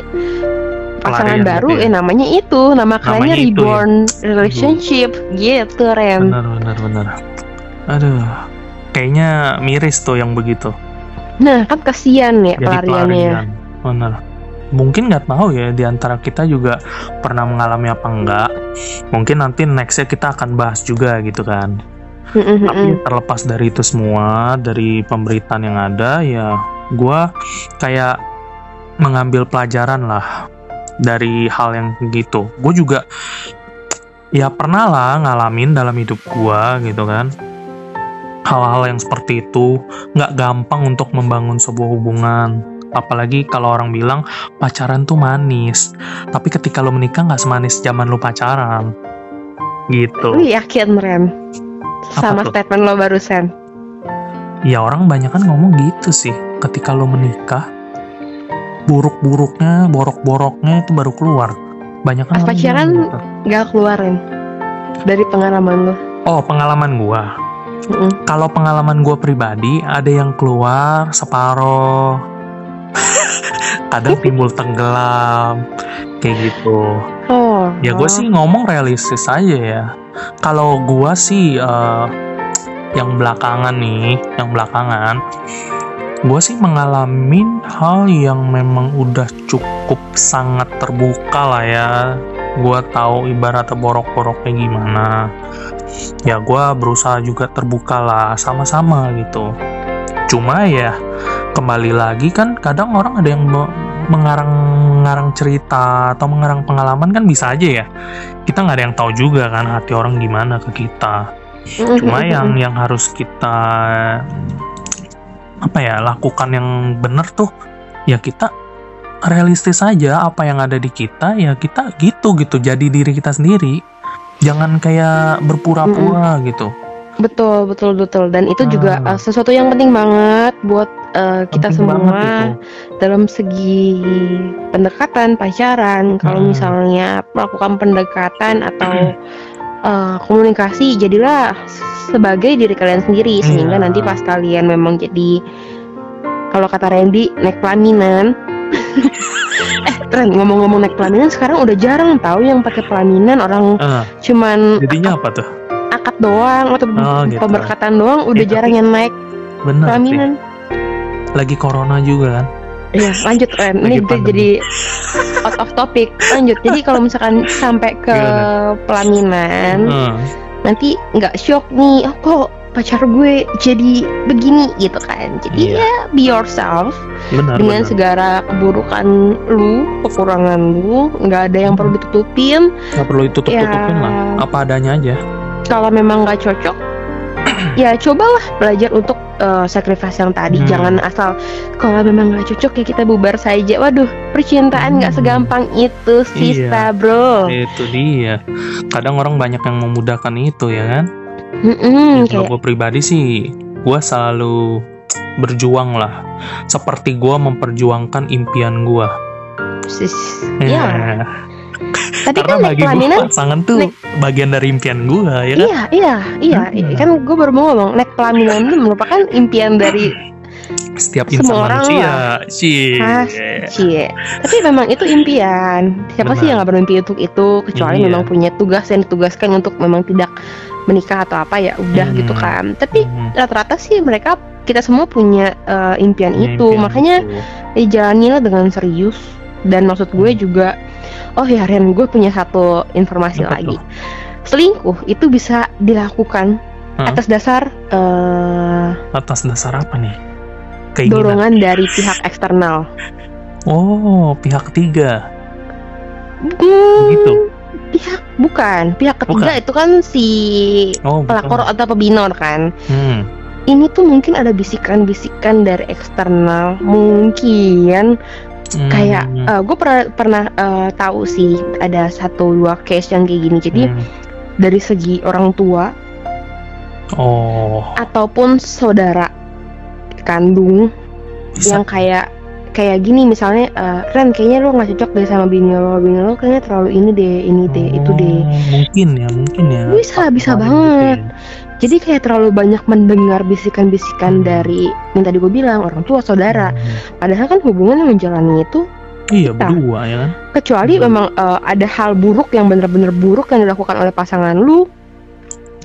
Speaker 2: pasangan
Speaker 1: Pelarian
Speaker 2: baru
Speaker 1: gitu ya.
Speaker 2: eh namanya itu nama
Speaker 1: Namanya itu ya.
Speaker 2: reborn relationship gitu Ren.
Speaker 1: benar benar benar. Aduh, kayaknya miris tuh yang begitu.
Speaker 2: Nah kan kasihan ya
Speaker 1: jadi
Speaker 2: pelariannya.
Speaker 1: pelarian bener mungkin nggak tahu ya di antara kita juga pernah mengalami apa enggak mungkin nanti nextnya kita akan bahas juga gitu kan tapi terlepas dari itu semua dari pemberitaan yang ada ya gua kayak mengambil pelajaran lah dari hal yang gitu. Gue juga ya pernah lah ngalamin dalam hidup gua gitu kan. Hal-hal yang seperti itu nggak gampang untuk membangun sebuah hubungan. Apalagi kalau orang bilang pacaran tuh manis. Tapi ketika lo menikah nggak semanis zaman lo pacaran. Gitu.
Speaker 2: Lu yakin Ren sama
Speaker 1: tuh?
Speaker 2: statement lo barusan?
Speaker 1: ya orang banyak kan ngomong gitu sih. Ketika lo menikah buruk-buruknya borok-boroknya itu baru keluar banyak kan
Speaker 2: pacaran
Speaker 1: bilang gitu.
Speaker 2: Gak keluarin dari pengalaman lo.
Speaker 1: oh pengalaman gua
Speaker 2: Mm-mm.
Speaker 1: kalau pengalaman gue pribadi ada yang keluar separoh kadang timbul tenggelam kayak gitu
Speaker 2: Oh.
Speaker 1: ya gue sih ngomong realistis aja ya kalau gue sih eh, yang belakangan nih yang belakangan gue sih mengalami hal yang memang udah cukup sangat terbuka lah ya. Gue tahu ibarat borok-boroknya gimana. Ya gue berusaha juga terbuka lah sama-sama gitu. Cuma ya kembali lagi kan kadang orang ada yang me- mengarang-ngarang cerita atau mengarang pengalaman kan bisa aja ya. Kita nggak ada yang tahu juga kan hati orang gimana ke kita. Cuma yang yang harus kita apa ya lakukan yang bener tuh ya kita realistis aja apa yang ada di kita ya kita gitu gitu jadi diri kita sendiri jangan kayak berpura-pura gitu
Speaker 2: betul betul betul dan itu juga
Speaker 1: Ah.
Speaker 2: uh, sesuatu yang penting banget buat uh, kita
Speaker 1: Penting
Speaker 2: semua
Speaker 1: itu.
Speaker 2: dalam segi pendekatan pacaran kalau
Speaker 1: Hmm.
Speaker 2: misalnya melakukan pendekatan atau uh, komunikasi jadilah sebagai diri kalian sendiri sehingga
Speaker 1: Iya.
Speaker 2: nanti pas kalian memang jadi kalau kata Randy naik pelaminan. Eh Ren ngomong-ngomong naik pelaminan sekarang udah jarang tahu yang pakai pelaminan orang
Speaker 1: Ah,
Speaker 2: cuman
Speaker 1: jadinya apa tuh?
Speaker 2: akad doang atau
Speaker 1: Oh, gitu.
Speaker 2: pemberkatan doang udah
Speaker 1: Eh,
Speaker 2: jarang yang naik
Speaker 1: bener sih.
Speaker 2: pelaminan.
Speaker 1: Lagi corona juga kan
Speaker 2: Iya, lanjut Ren. Ini kita jadi out of topic. Lanjut. Jadi kalau misalkan sampai ke
Speaker 1: Gimana?
Speaker 2: pelaminan,
Speaker 1: Hmm.
Speaker 2: nanti nggak shock nih. Oh kok pacar gue jadi begini gitu kan. Jadi
Speaker 1: Iya.
Speaker 2: ya be yourself
Speaker 1: benar
Speaker 2: dengan
Speaker 1: benar
Speaker 2: segala keburukan lu, kekurangan lu, nggak ada yang perlu ditutupin.
Speaker 1: nggak perlu ditutup tutupin
Speaker 2: Ya.
Speaker 1: lah apa adanya aja
Speaker 2: Kalau memang nggak cocok, ya cobalah belajar untuk uh, sacrifice yang tadi.
Speaker 1: Hmm.
Speaker 2: Jangan asal kalau memang nggak cocok ya kita bubar saja. Waduh, percintaan nggak
Speaker 1: Hmm.
Speaker 2: segampang itu, sista
Speaker 1: Iya.
Speaker 2: bro.
Speaker 1: itu dia kadang orang banyak yang memudahkan itu ya kan
Speaker 2: Mm-mm,
Speaker 1: kalau
Speaker 2: kayak
Speaker 1: gue pribadi sih gue selalu berjuang lah seperti gue memperjuangkan impian gue
Speaker 2: sis, ya. Tapi
Speaker 1: karena
Speaker 2: kan naik
Speaker 1: bagi gue
Speaker 2: pelaminan
Speaker 1: pasangan tuh
Speaker 2: naik-
Speaker 1: bagian dari impian gue ya kan
Speaker 2: Iya, iya, iya.
Speaker 1: Hmm.
Speaker 2: Kan gue baru mau ngomong naik pelaminan itu merupakan impian dari
Speaker 1: setiap
Speaker 2: Semua
Speaker 1: insan
Speaker 2: orang
Speaker 1: manusia sih
Speaker 2: Ah, Cie. Tapi memang itu impian. Siapa sih
Speaker 1: Benar.
Speaker 2: yang nggak bermimpi untuk itu kecuali
Speaker 1: Iya.
Speaker 2: memang punya tugas yang ditugaskan untuk memang tidak menikah atau apa ya udah
Speaker 1: Hmm.
Speaker 2: gitu kan. Tapi
Speaker 1: Hmm,
Speaker 2: rata-rata sih mereka kita semua punya eh, impian
Speaker 1: punya
Speaker 2: itu.
Speaker 1: impian
Speaker 2: Makanya
Speaker 1: itu.
Speaker 2: dijalanilah dengan serius. Dan maksud gue
Speaker 1: Hmm.
Speaker 2: juga oh ya Ren, gue punya satu informasi
Speaker 1: Apa
Speaker 2: lagi. Selingkuh itu bisa dilakukan
Speaker 1: Hah?
Speaker 2: atas dasar eh,
Speaker 1: atas dasar apa nih keinginan
Speaker 2: dorongan dari pihak eksternal.
Speaker 1: oh pihak ketiga
Speaker 2: Hmm,
Speaker 1: gitu
Speaker 2: Pihak bukan, pihak ketiga
Speaker 1: Bukan.
Speaker 2: itu kan si
Speaker 1: oh bukan.
Speaker 2: pelakor atau pebinor kan.
Speaker 1: hmm.
Speaker 2: Ini tuh mungkin ada bisikan-bisikan dari eksternal, mungkin
Speaker 1: Hmm.
Speaker 2: kayak gue pernah pernah eh, tahu sih ada satu dua case yang kayak gini. Jadi
Speaker 1: Hmm.
Speaker 2: dari segi orang tua
Speaker 1: oh
Speaker 2: ataupun saudara kandung
Speaker 1: bisa
Speaker 2: yang kayak kayak gini misalnya eh, Ren kayaknya lo nggak cocok deh sama bini lo bini lo kayaknya terlalu ini deh ini deh itu deh
Speaker 1: Oh, mungkin ya mungkin ya
Speaker 2: Bisa, bisa banget.
Speaker 1: ya.
Speaker 2: Jadi kayak terlalu banyak mendengar bisikan-bisikan
Speaker 1: Hmm.
Speaker 2: dari yang tadi gue bilang orang tua saudara
Speaker 1: Hmm.
Speaker 2: padahal kan hubungan yang menjalani itu
Speaker 1: iya
Speaker 2: kita.
Speaker 1: berdua ya kan
Speaker 2: kecuali
Speaker 1: Hmm.
Speaker 2: memang eh, ada hal buruk yang bener-bener buruk yang dilakukan oleh pasangan lu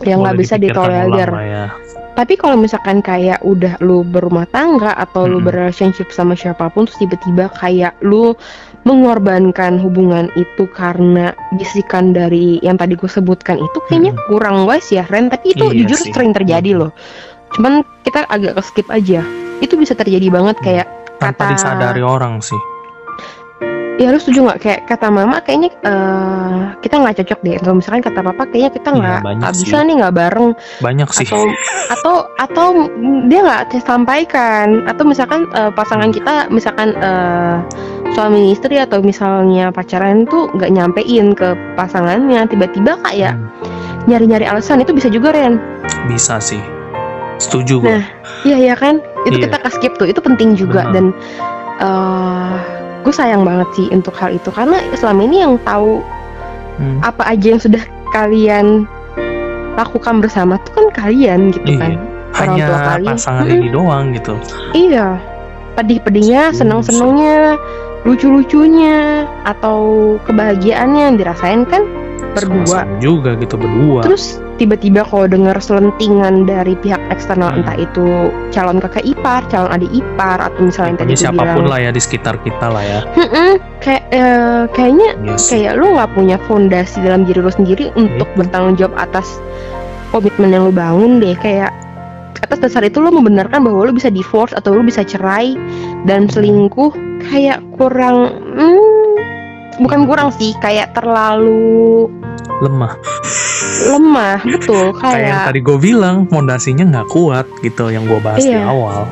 Speaker 2: yang nggak bisa ditolerir
Speaker 1: ya.
Speaker 2: tapi kalau misalkan kayak udah lu berumah tangga atau lu
Speaker 1: Mm-mm.
Speaker 2: berrelationship sama siapa pun terus tiba-tiba kayak lu mengorbankan hubungan itu karena bisikan dari yang tadi gue sebutkan itu kayaknya
Speaker 1: Mm-mm.
Speaker 2: kurang wise ya Ren tapi itu
Speaker 1: Iya
Speaker 2: jujur
Speaker 1: sih.
Speaker 2: sering terjadi
Speaker 1: Mm-mm.
Speaker 2: loh cuman kita agak ke skip aja itu bisa terjadi banget
Speaker 1: Mm.
Speaker 2: kayak
Speaker 1: tanpa
Speaker 2: kata-
Speaker 1: disadari orang sih
Speaker 2: ya lu setuju nggak kayak kata mama kayaknya eh, kita nggak cocok deh atau misalkan kata papa kayaknya kita
Speaker 1: Iya,
Speaker 2: nggak
Speaker 1: sih.
Speaker 2: bisa nih nggak bareng
Speaker 1: banyak sih
Speaker 2: atau atau atau dia nggak sampaikan atau misalkan eh, pasangan kita misalkan eh, suami istri atau misalnya pacaran tuh nggak nyampein ke pasangannya tiba-tiba kayak
Speaker 1: Hmm,
Speaker 2: nyari-nyari alasan itu bisa juga Ren
Speaker 1: bisa sih setuju gue
Speaker 2: Nah, iya ya kan itu
Speaker 1: Iya.
Speaker 2: kita ke skip tuh itu penting juga
Speaker 1: Benar.
Speaker 2: dan eh gue sayang banget sih untuk hal itu karena selama ini yang tahu
Speaker 1: Hmm,
Speaker 2: apa aja yang sudah kalian lakukan bersama tuh kan kalian gitu
Speaker 1: Iya.
Speaker 2: kan orang
Speaker 1: hanya
Speaker 2: tua kalian.
Speaker 1: pasangan
Speaker 2: Mm-mm.
Speaker 1: ini doang gitu
Speaker 2: Iya. Pedih-pedihnya,
Speaker 1: Setuju
Speaker 2: senang-senangnya, lucu-lucunya atau kebahagiaannya yang dirasain kan berdua
Speaker 1: Sama-sama juga gitu berdua
Speaker 2: terus tiba-tiba kalau dengar selentingan dari pihak eksternal
Speaker 1: Hmm.
Speaker 2: entah itu calon kakak ipar calon adik ipar atau misalnya tadi siapa
Speaker 1: pun
Speaker 2: bilang
Speaker 1: lah ya di sekitar kita lah ya
Speaker 2: "Mm-mm, kayak eh, kayaknya
Speaker 1: Yes.
Speaker 2: kayak lu nggak punya fondasi dalam diri lu sendiri untuk
Speaker 1: Itu.
Speaker 2: bertanggung jawab atas komitmen yang lu bangun deh kayak atas dasar itu lu membenarkan bahwa lu bisa divorce atau lu bisa cerai dan selingkuh kayak kurang hmm, bukan kurang sih kayak terlalu
Speaker 1: lemah
Speaker 2: lemah betul
Speaker 1: kayak yang
Speaker 2: kayak
Speaker 1: tadi gue bilang fondasinya nggak kuat gitu yang gue bahas di
Speaker 2: Iya.
Speaker 1: awal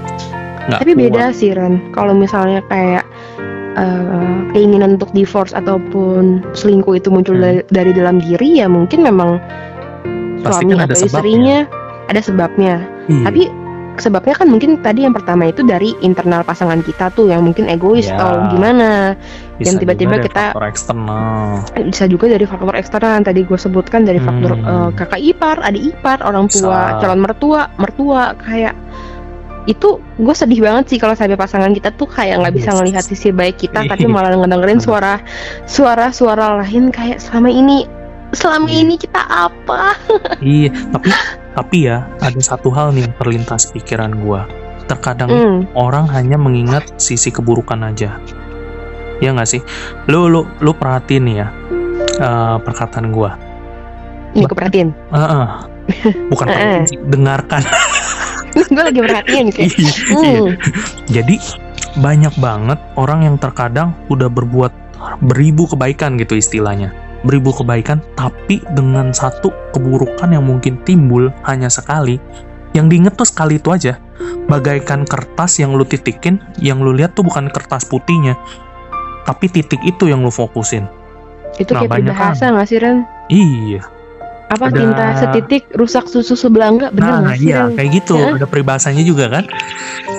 Speaker 1: nggak
Speaker 2: tapi
Speaker 1: kuat.
Speaker 2: beda sih Ren kalau misalnya kayak eh, keinginan untuk divorce ataupun selingkuh itu muncul
Speaker 1: Hmm.
Speaker 2: dari, dari dalam diri ya mungkin memang
Speaker 1: Pasti
Speaker 2: suami
Speaker 1: kan ada
Speaker 2: atau
Speaker 1: sebabnya.
Speaker 2: istrinya ada sebabnya
Speaker 1: Iya.
Speaker 2: tapi sebabnya kan mungkin tadi yang pertama itu dari internal pasangan kita tuh yang mungkin egois
Speaker 1: Ya.
Speaker 2: atau gimana
Speaker 1: Bisa
Speaker 2: yang tiba-tiba kita-
Speaker 1: faktor eksternal
Speaker 2: bisa juga dari faktor eksternal yang tadi gue sebutkan dari faktor
Speaker 1: Hmm.
Speaker 2: eh, kakak ipar adik ipar orang tua
Speaker 1: Bisa.
Speaker 2: calon mertua mertua kayak itu gue sedih banget sih kalau sampai pasangan kita tuh kayak nggak bisa ngelihat sisi baik kita tapi malah ngedengerin suara suara suara lain kayak selama ini selama
Speaker 1: Iya.
Speaker 2: ini kita apa
Speaker 1: iya tapi tapi ya ada satu hal nih yang terlintas pikiran gue terkadang
Speaker 2: Hmm,
Speaker 1: orang hanya mengingat sisi keburukan aja. Ya nggak sih? Lu lu lu perhatiin nih ya eh, perkataan gue
Speaker 2: ini gue perhatiin
Speaker 1: bukan
Speaker 2: Eh,
Speaker 1: perhatiin sih, dengarkan.
Speaker 2: Gue lagi perhatiin kayak
Speaker 1: Iya, iya.
Speaker 2: hmm,
Speaker 1: Jadi banyak banget orang yang terkadang udah berbuat beribu kebaikan gitu istilahnya. Beribu kebaikan tapi dengan satu keburukan yang mungkin timbul hanya sekali. Yang diinget tuh sekali itu aja. Bagaikan kertas yang lu titikin, yang lu lihat tuh bukan kertas putihnya. Tapi titik itu yang lu fokusin.
Speaker 2: itu
Speaker 1: Nah,
Speaker 2: kayak
Speaker 1: banyak
Speaker 2: peribahasa nggak sih Ren
Speaker 1: Iya.
Speaker 2: apa
Speaker 1: Ada-
Speaker 2: tinta setitik rusak susu sebelah enggak bener
Speaker 1: Nah, iya,
Speaker 2: Ren?
Speaker 1: kayak gitu.
Speaker 2: Heeh.
Speaker 1: Ada peribahasanya juga kan.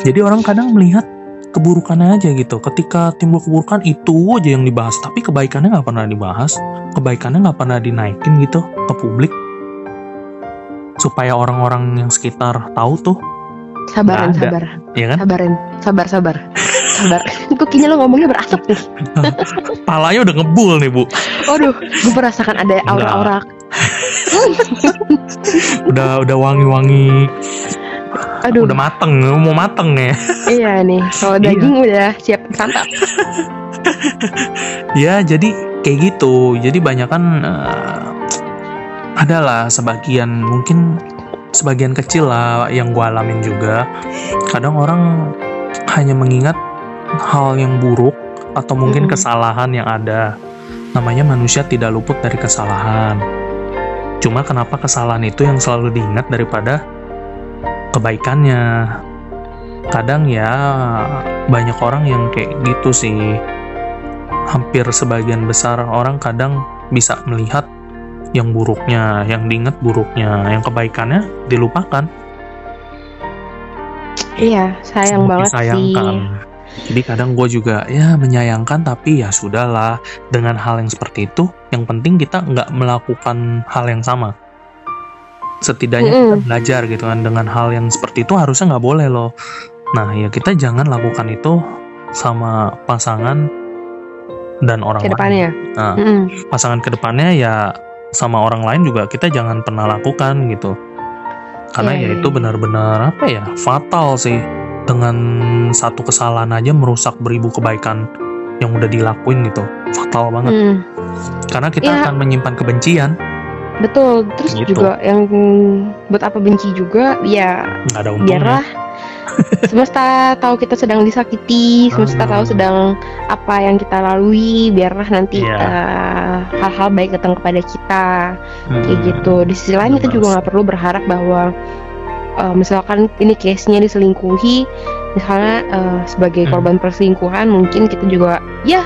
Speaker 1: Jadi orang kadang melihat keburukannya aja gitu. Ketika timbul keburukan itu aja yang dibahas, tapi kebaikannya nggak pernah dibahas. Kebaikannya nggak pernah dinaikin gitu ke publik. Supaya orang-orang yang sekitar tahu tuh,
Speaker 2: sabaran sabar
Speaker 1: ya kan?
Speaker 2: sabarin sabar sabar sabar kok kayaknya lo ngomongnya berasap nih
Speaker 1: Palanya udah ngebul nih bu.
Speaker 2: waduh gue merasakan ada aura-aura
Speaker 1: Udah udah wangi-wangi.
Speaker 2: Aduh
Speaker 1: Udah mateng, mau mateng ya.
Speaker 2: iya nih kalau
Speaker 1: Iya.
Speaker 2: daging udah siap santap
Speaker 1: Ya, jadi kayak gitu. Jadi banyak kan eh, adalah sebagian mungkin sebagian kecil lah yang gue alamin juga. Kadang orang hanya mengingat hal yang buruk atau mungkin
Speaker 2: Mm-mm.
Speaker 1: kesalahan yang ada. Namanya manusia tidak luput dari kesalahan. Cuma kenapa kesalahan itu yang selalu diingat daripada kebaikannya? Kadang ya banyak orang yang kayak gitu sih hampir sebagian besar orang kadang bisa melihat yang buruknya, yang diingat buruknya, yang kebaikannya dilupakan.
Speaker 2: iya sayang
Speaker 1: Sangat
Speaker 2: banget
Speaker 1: disayangkan.
Speaker 2: sih
Speaker 1: Jadi kadang gue juga ya menyayangkan tapi ya sudahlah dengan hal yang seperti itu. Yang penting kita nggak melakukan hal yang sama. Setidaknya kita
Speaker 2: Mm-mm.
Speaker 1: belajar gitu kan dengan hal yang seperti itu harusnya nggak boleh loh. Nah ya kita jangan lakukan itu sama pasangan dan orang
Speaker 2: ke
Speaker 1: lain. Nah,
Speaker 2: Mm-mm.
Speaker 1: pasangan ke depannya ya sama orang lain juga kita jangan pernah lakukan gitu karena
Speaker 2: Iya,
Speaker 1: ya
Speaker 2: iya,
Speaker 1: itu
Speaker 2: iya.
Speaker 1: benar-benar apa ya fatal sih dengan satu kesalahan aja merusak beribu kebaikan yang udah dilakuin gitu fatal banget
Speaker 2: Mm.
Speaker 1: karena kita
Speaker 2: Iya.
Speaker 1: akan menyimpan kebencian
Speaker 2: betul terus
Speaker 1: Gitu.
Speaker 2: juga yang buat apa benci juga ya
Speaker 1: nggak ada untungnya
Speaker 2: biarlah semesta tahu kita sedang disakiti semesta
Speaker 1: Hmm.
Speaker 2: tahu sedang apa yang kita lalui biarlah nanti
Speaker 1: Iya.
Speaker 2: eh, hal-hal baik datang kepada kita kayak
Speaker 1: Hmm,
Speaker 2: gitu di sisi lain kita juga nggak perlu berharap bahwa eh, misalkan ini case-nya diselingkuhi misalnya eh, sebagai
Speaker 1: Hmm.
Speaker 2: korban perselingkuhan mungkin kita juga ya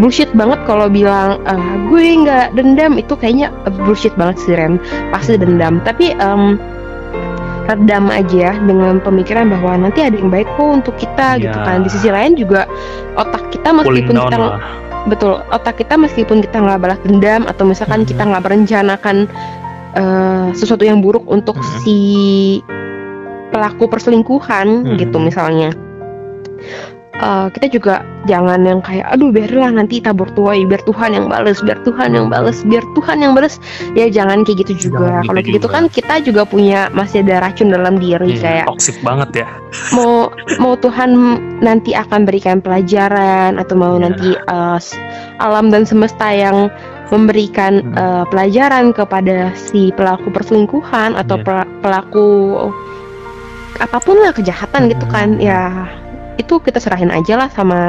Speaker 2: bullshit banget kalau bilang eh, gue nggak dendam itu kayaknya eh, bullshit banget sih Ren pasti
Speaker 1: Hmm.
Speaker 2: dendam tapi em, redam aja dengan pemikiran bahwa nanti ada yang baik kok untuk kita
Speaker 1: Ya.
Speaker 2: gitu kan di sisi lain juga otak kita meskipun kita
Speaker 1: lah
Speaker 2: betul otak kita meskipun kita nggak balas dendam atau misalkan
Speaker 1: Mhm.
Speaker 2: kita nggak merencanakan eh, sesuatu yang buruk untuk
Speaker 1: Mhm.
Speaker 2: si pelaku perselingkuhan
Speaker 1: Mhm.
Speaker 2: gitu misalnya eh, kita juga jangan yang kayak aduh biarlah nanti tabur tuai biar Tuhan yang bales biar Tuhan yang bales biar Tuhan yang bales ya jangan kayak gitu juga kalau
Speaker 1: gitu
Speaker 2: gitu kan kita juga punya masih ada racun dalam diri
Speaker 1: Iya,
Speaker 2: kayak
Speaker 1: toxic banget ya
Speaker 2: mau mau Tuhan nanti akan berikan pelajaran atau mau
Speaker 1: Iya.
Speaker 2: nanti s- alam dan semesta yang memberikan
Speaker 1: Hmm.
Speaker 2: eh, pelajaran kepada si pelaku perselingkuhan atau pela- pelaku apa pun lah kejahatan gitu
Speaker 1: Hmm.
Speaker 2: kan ya itu kita serahin aja lah sama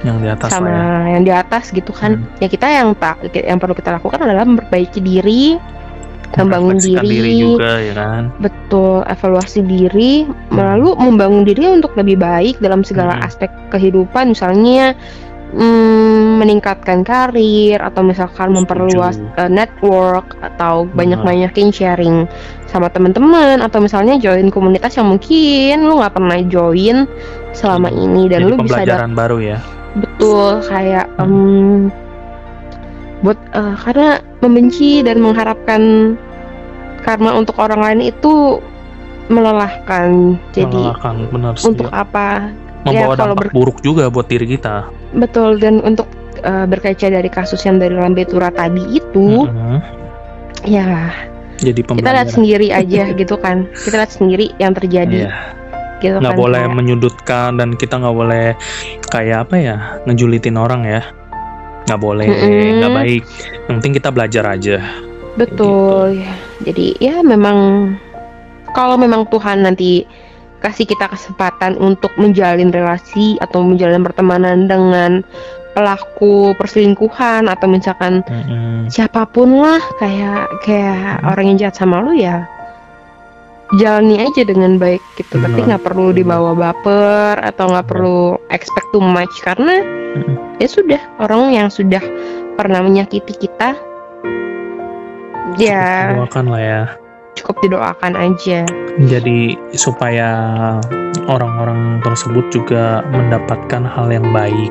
Speaker 1: yang di atas
Speaker 2: sama
Speaker 1: ya.
Speaker 2: yang di atas gitu kan.
Speaker 1: Hmm.
Speaker 2: ya kita yang tak yang perlu kita lakukan adalah memperbaiki diri membangun
Speaker 1: Merefleksikan
Speaker 2: diri,
Speaker 1: juga ya kan?
Speaker 2: Betul evaluasi diri lalu membangun diri untuk lebih baik dalam segala
Speaker 1: Hmm.
Speaker 2: aspek kehidupan. Misalnya mm, meningkatkan karir atau misalkan memperluas uh, network atau banyak-banyakin sharing sama teman-teman atau misalnya join komunitas yang mungkin lu nggak pernah join selama ini dan
Speaker 1: Jadi
Speaker 2: lu bisa
Speaker 1: pembelajaran baru ya.
Speaker 2: Betul kayak
Speaker 1: Hmm.
Speaker 2: em, buat eh, karena membenci dan mengharapkan karma untuk orang lain itu melelahkan. Jadi
Speaker 1: melelahkan benar
Speaker 2: untuk apa
Speaker 1: membawa
Speaker 2: ya,
Speaker 1: dampak buruk juga buat diri kita
Speaker 2: betul dan untuk eh, berkaca dari kasus yang dari Lambe Tura tadi itu
Speaker 1: Mhm.
Speaker 2: ya
Speaker 1: jadi
Speaker 2: kita lihat sendiri aja gitu kan kita lihat sendiri yang terjadi
Speaker 1: Iya.
Speaker 2: gitu
Speaker 1: nggak
Speaker 2: kan
Speaker 1: boleh
Speaker 2: kayak-
Speaker 1: menyudutkan dan kita nggak boleh kayak apa ya ngejulitin orang ya nggak boleh
Speaker 2: Mm-mm.
Speaker 1: nggak baik yang penting kita belajar aja
Speaker 2: Betul ya. Jadi ya memang kalau memang Tuhan nanti kasih kita kesempatan untuk menjalin relasi atau menjalin pertemanan dengan pelaku perselingkuhan atau misalkan
Speaker 1: Mm-mm.
Speaker 2: siapa pun lah kayak kayak
Speaker 1: Hmm.
Speaker 2: orang yang jahat sama lu ya jalani aja dengan baik gitu tapi
Speaker 1: Benar.
Speaker 2: nggak perlu dibawa baper atau nggak perlu expect too much karena
Speaker 1: Mm-mm.
Speaker 2: ya sudah orang yang sudah pernah menyakiti kita ya
Speaker 1: doakan lah ya
Speaker 2: cukup didoakan aja.
Speaker 1: Jadi supaya orang-orang tersebut juga mendapatkan hal yang baik.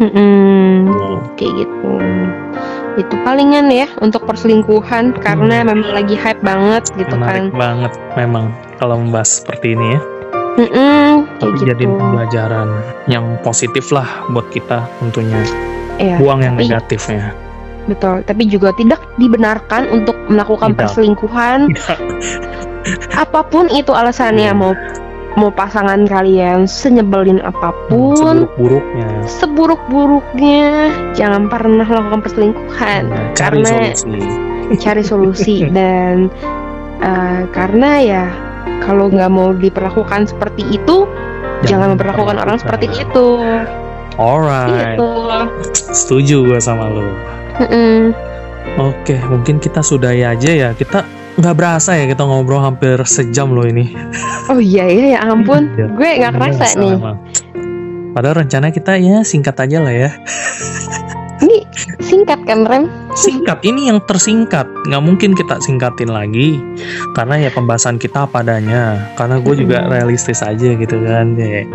Speaker 2: Mm-mm, kayak gitu. Itu palingan ya untuk perselingkuhan karena memang lagi hype banget gitu
Speaker 1: menarik
Speaker 2: kan.
Speaker 1: banget memang kalau membahas seperti ini ya.
Speaker 2: Mm-mm,
Speaker 1: tapi
Speaker 2: kayak
Speaker 1: jadi
Speaker 2: gitu.
Speaker 1: pembelajaran yang positif lah buat kita tentunya.
Speaker 2: Iya,
Speaker 1: buang yang negatifnya
Speaker 2: betul. Tapi juga tidak dibenarkan untuk melakukan
Speaker 1: Tidak.
Speaker 2: perselingkuhan. Apa pun itu alasannya
Speaker 1: Iya.
Speaker 2: mau mau pasangan kalian senyebelin apa pun
Speaker 1: seburuk-buruknya.
Speaker 2: seburuk-buruknya jangan pernah melakukan perselingkuhan.
Speaker 1: Nah, cari
Speaker 2: karena
Speaker 1: solusi.
Speaker 2: cari solusi. Dan eh, karena ya kalau nggak mau diperlakukan seperti itu jangan, memperlakukan orang seperti itu.
Speaker 1: Alright.
Speaker 2: Gitu.
Speaker 1: Setuju gue sama lo
Speaker 2: Mm-mm.
Speaker 1: oke mungkin kita sudahi aja ya. Kita nggak berasa ya kita ngobrol hampir sejam loh ini.
Speaker 2: Oh iya ya ya ampun.
Speaker 1: Iya.
Speaker 2: gue nggak kerasa
Speaker 1: Berasa
Speaker 2: nih.
Speaker 1: memang. padahal rencana kita ya singkat aja lah ya.
Speaker 2: Ini singkat kan rem?
Speaker 1: Singkat ini yang tersingkat. Nggak mungkin kita singkatin lagi. Karena ya pembahasan kita apa adanya. Karena gue juga realistis aja gitu kan ya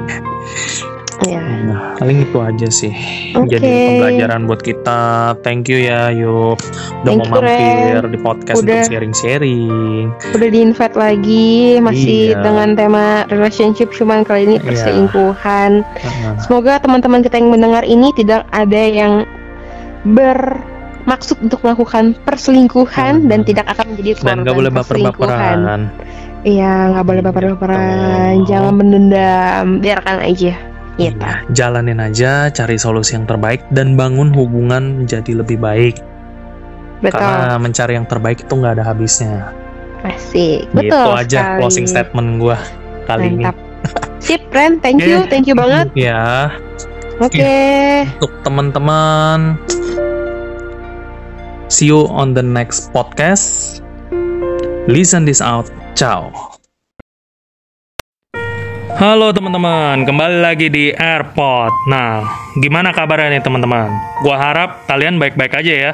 Speaker 2: ya
Speaker 1: Nah, paling itu aja sih
Speaker 2: Oke.
Speaker 1: jadi pembelajaran buat kita thank you ya yuk udah
Speaker 2: Thank
Speaker 1: mau
Speaker 2: you,
Speaker 1: mampir
Speaker 2: Ren.
Speaker 1: di podcast
Speaker 2: Udah.
Speaker 1: untuk sharing-sharing
Speaker 2: udah di invite lagi masih
Speaker 1: Iya.
Speaker 2: dengan tema relationship cuman kali ini
Speaker 1: Iya.
Speaker 2: perselingkuhan
Speaker 1: Heeh.
Speaker 2: semoga teman-teman kita yang mendengar ini tidak ada yang bermaksud untuk melakukan perselingkuhan
Speaker 1: Hmm.
Speaker 2: dan tidak akan menjadi
Speaker 1: dan
Speaker 2: korban
Speaker 1: nggak boleh
Speaker 2: perselingkuhan.
Speaker 1: baper-baperan
Speaker 2: Iya, nggak boleh
Speaker 1: Gitu.
Speaker 2: baper-baperan, jangan mendendam, biarkan aja. Gitu.
Speaker 1: Iya, jalanin aja cari solusi yang terbaik dan bangun hubungan menjadi lebih baik
Speaker 2: Betul.
Speaker 1: karena mencari yang terbaik itu nggak ada habisnya
Speaker 2: Asik.
Speaker 1: gitu
Speaker 2: Betul
Speaker 1: aja
Speaker 2: sekali.
Speaker 1: closing statement gua kali
Speaker 2: Mantap. Sip, Ren. Thank you, thank you
Speaker 1: ini
Speaker 2: banget.
Speaker 1: ya
Speaker 2: Oke.
Speaker 1: untuk teman-teman see you on the next podcast listen this out ciao Halo teman-teman, kembali lagi di Airpod. Nah, gimana kabarnya nih teman-teman? Gua harap kalian baik-baik aja ya.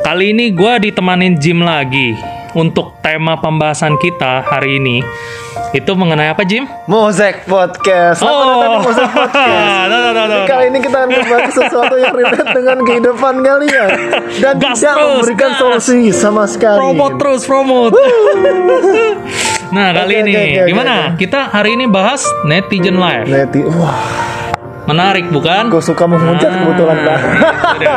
Speaker 1: Kali ini gua ditemanin Jim lagi untuk tema pembahasan kita hari ini. Itu mengenai apa Jim?
Speaker 3: Mosek Podcast. Datang di Mosek Podcast.
Speaker 1: Tuh, tuh, tuh, tuh.
Speaker 3: Kali ini kita akan membahas sesuatu yang relate dengan kehidupan kalian dan
Speaker 1: Gas
Speaker 3: tidak
Speaker 1: terus,
Speaker 3: memberikan
Speaker 1: gas.
Speaker 3: solusi sama sekali.
Speaker 1: Promote terus, promote. nah, kali
Speaker 3: Oke,
Speaker 1: ini
Speaker 3: oke, oke,
Speaker 1: gimana?
Speaker 3: oke.
Speaker 1: Kita hari ini bahas netizen live.
Speaker 3: Neti, wah,
Speaker 1: Menarik bukan?
Speaker 3: Gue suka menghujat
Speaker 1: Ah,
Speaker 3: kebetulan pak.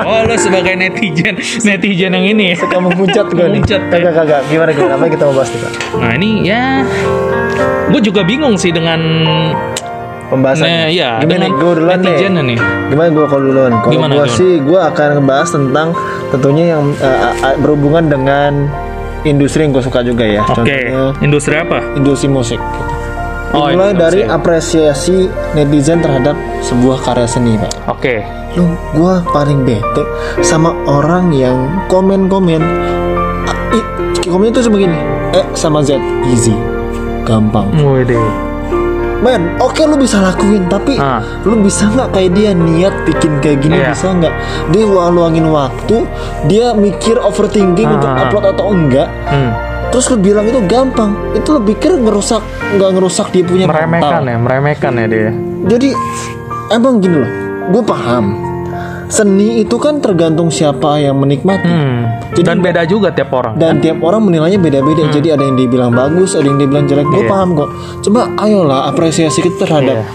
Speaker 1: Oh, lu sebagai netizen, netizen yang ini.
Speaker 3: Suka menghujat gue nih.
Speaker 1: Menghujat, ya.
Speaker 3: Kagak kagak. Gimana gimana? Apa kita mau bahas nih pak?
Speaker 1: Nah, ini ya gue juga bingung sih dengan
Speaker 3: Pembahasan.
Speaker 1: nah, ya
Speaker 3: Gimana gue duluan nih?
Speaker 1: netizen nih.
Speaker 3: Gimana gue kalau duluan? Kalau
Speaker 1: Gimana,
Speaker 3: gue sih gue akan ngebahas tentang tentunya yang eh, berhubungan dengan industri yang gue suka juga ya.
Speaker 1: Oke,
Speaker 3: Contohnya
Speaker 1: industri apa?
Speaker 3: industri musik. Gitu.
Speaker 1: Oh, industri.
Speaker 3: dari apresiasi netizen terhadap sebuah karya seni pak.
Speaker 1: Oke.
Speaker 3: Lu, gue paling bete sama orang yang komen-komen. ah, Komen itu begini, eh sama Z easy, gampang.
Speaker 1: Wede.
Speaker 3: Men, oke lu bisa lakuin, tapi
Speaker 1: Ah.
Speaker 3: lu bisa nggak kayak dia niat bikin kayak gini
Speaker 1: Iya.
Speaker 3: bisa nggak? Dia luangin waktu, dia mikir overthinking
Speaker 1: Ah,
Speaker 3: untuk upload atau enggak.
Speaker 1: Hmm.
Speaker 3: Terus lu bilang itu gampang, itu lu pikir ngerusak nggak ngerusak dia punya
Speaker 1: Meremehkan
Speaker 3: mental.
Speaker 1: ya, meremehkan ya dia.
Speaker 3: Jadi emang gini loh, gue paham. Seni itu kan tergantung siapa yang menikmati.
Speaker 1: Hmm.
Speaker 3: Jadi-
Speaker 1: Dan beda juga tiap orang.
Speaker 3: dan tiap orang menilainya beda-beda jadi ada yang dibilang bagus ada yang dibilang jelek gue
Speaker 1: Hmm. Iya.
Speaker 3: paham kok coba ayolah apresiasi kita terhadap
Speaker 1: Iya.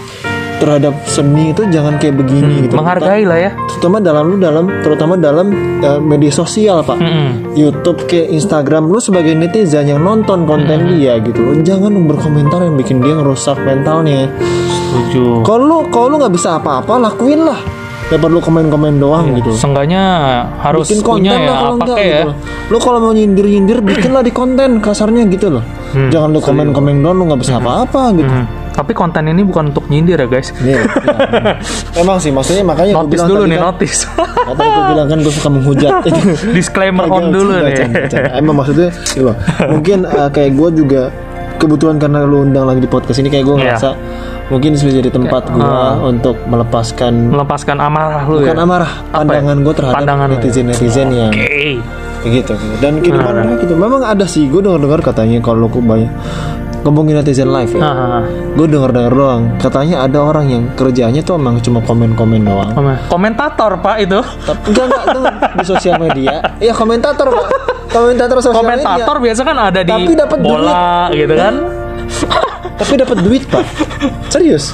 Speaker 3: terhadap seni itu jangan kayak begini gitu
Speaker 1: Menghargai lah ya.
Speaker 3: terutama dalam lu dalam terutama dalam eh, media sosial pak
Speaker 1: Mm-mm.
Speaker 3: YouTube ke Instagram lu sebagai netizen yang nonton konten dia gitu lo jangan berkomentar yang bikin dia ngerusak mentalnya
Speaker 1: Setuju.
Speaker 3: kalau lu kalau lu nggak bisa apa-apa lakuin lah Gak perlu komen-komen doang gitu
Speaker 1: Seenggaknya harus
Speaker 3: bikin konten
Speaker 1: punya ya
Speaker 3: lah kalau enggak
Speaker 1: ya.
Speaker 3: gitu. Lu kalau mau nyindir-nyindir bikinlah di konten kasarnya gitu loh.
Speaker 1: Hmm,
Speaker 3: Jangan lu komen-komen doang lu nggak bisa apa-apa gitu.
Speaker 1: Hmm. Tapi konten ini bukan untuk nyindir ya guys.
Speaker 3: Iya, iya. Emang sih maksudnya makanya gua
Speaker 1: Notis
Speaker 3: bilang
Speaker 1: dulu nih,
Speaker 3: kan,
Speaker 1: notis.
Speaker 3: Kata gue bilang kan gue suka menghujat.
Speaker 1: Disclaimer on dulu nih.
Speaker 3: Emang maksudnya gitu loh. Mungkin uh, kayak gue juga kebetulan karena lu undang lagi di podcast ini kayak gue
Speaker 1: Iya.
Speaker 3: ngerasa mungkin bisa jadi tempat gue
Speaker 1: ah.
Speaker 3: untuk melepaskan
Speaker 1: Melepaskan amarah lu
Speaker 3: bukan
Speaker 1: ya.
Speaker 3: amarah
Speaker 1: ya?
Speaker 3: pandangan gue terhadap
Speaker 1: Pandangan lu ya?
Speaker 3: netizen-netizen yang kayak gitu dan kehidupan
Speaker 1: Nah.
Speaker 3: mereka gitu memang ada sih gue dengar dengar katanya kalau aku banyak ngomongin netizen live ya
Speaker 1: Nah,
Speaker 3: gue dengar dengar doang katanya ada orang yang kerjanya tuh emang cuma komen komen doang
Speaker 1: komen- komentator pak itu.
Speaker 3: tapi enggak enggak tuh di sosial media iya komentator pak komentator sosial
Speaker 1: Komentator
Speaker 3: media
Speaker 1: biasa kan ada di
Speaker 3: Tapi dapat
Speaker 1: bola gitu kan.
Speaker 3: Tapi dapat duit pak serius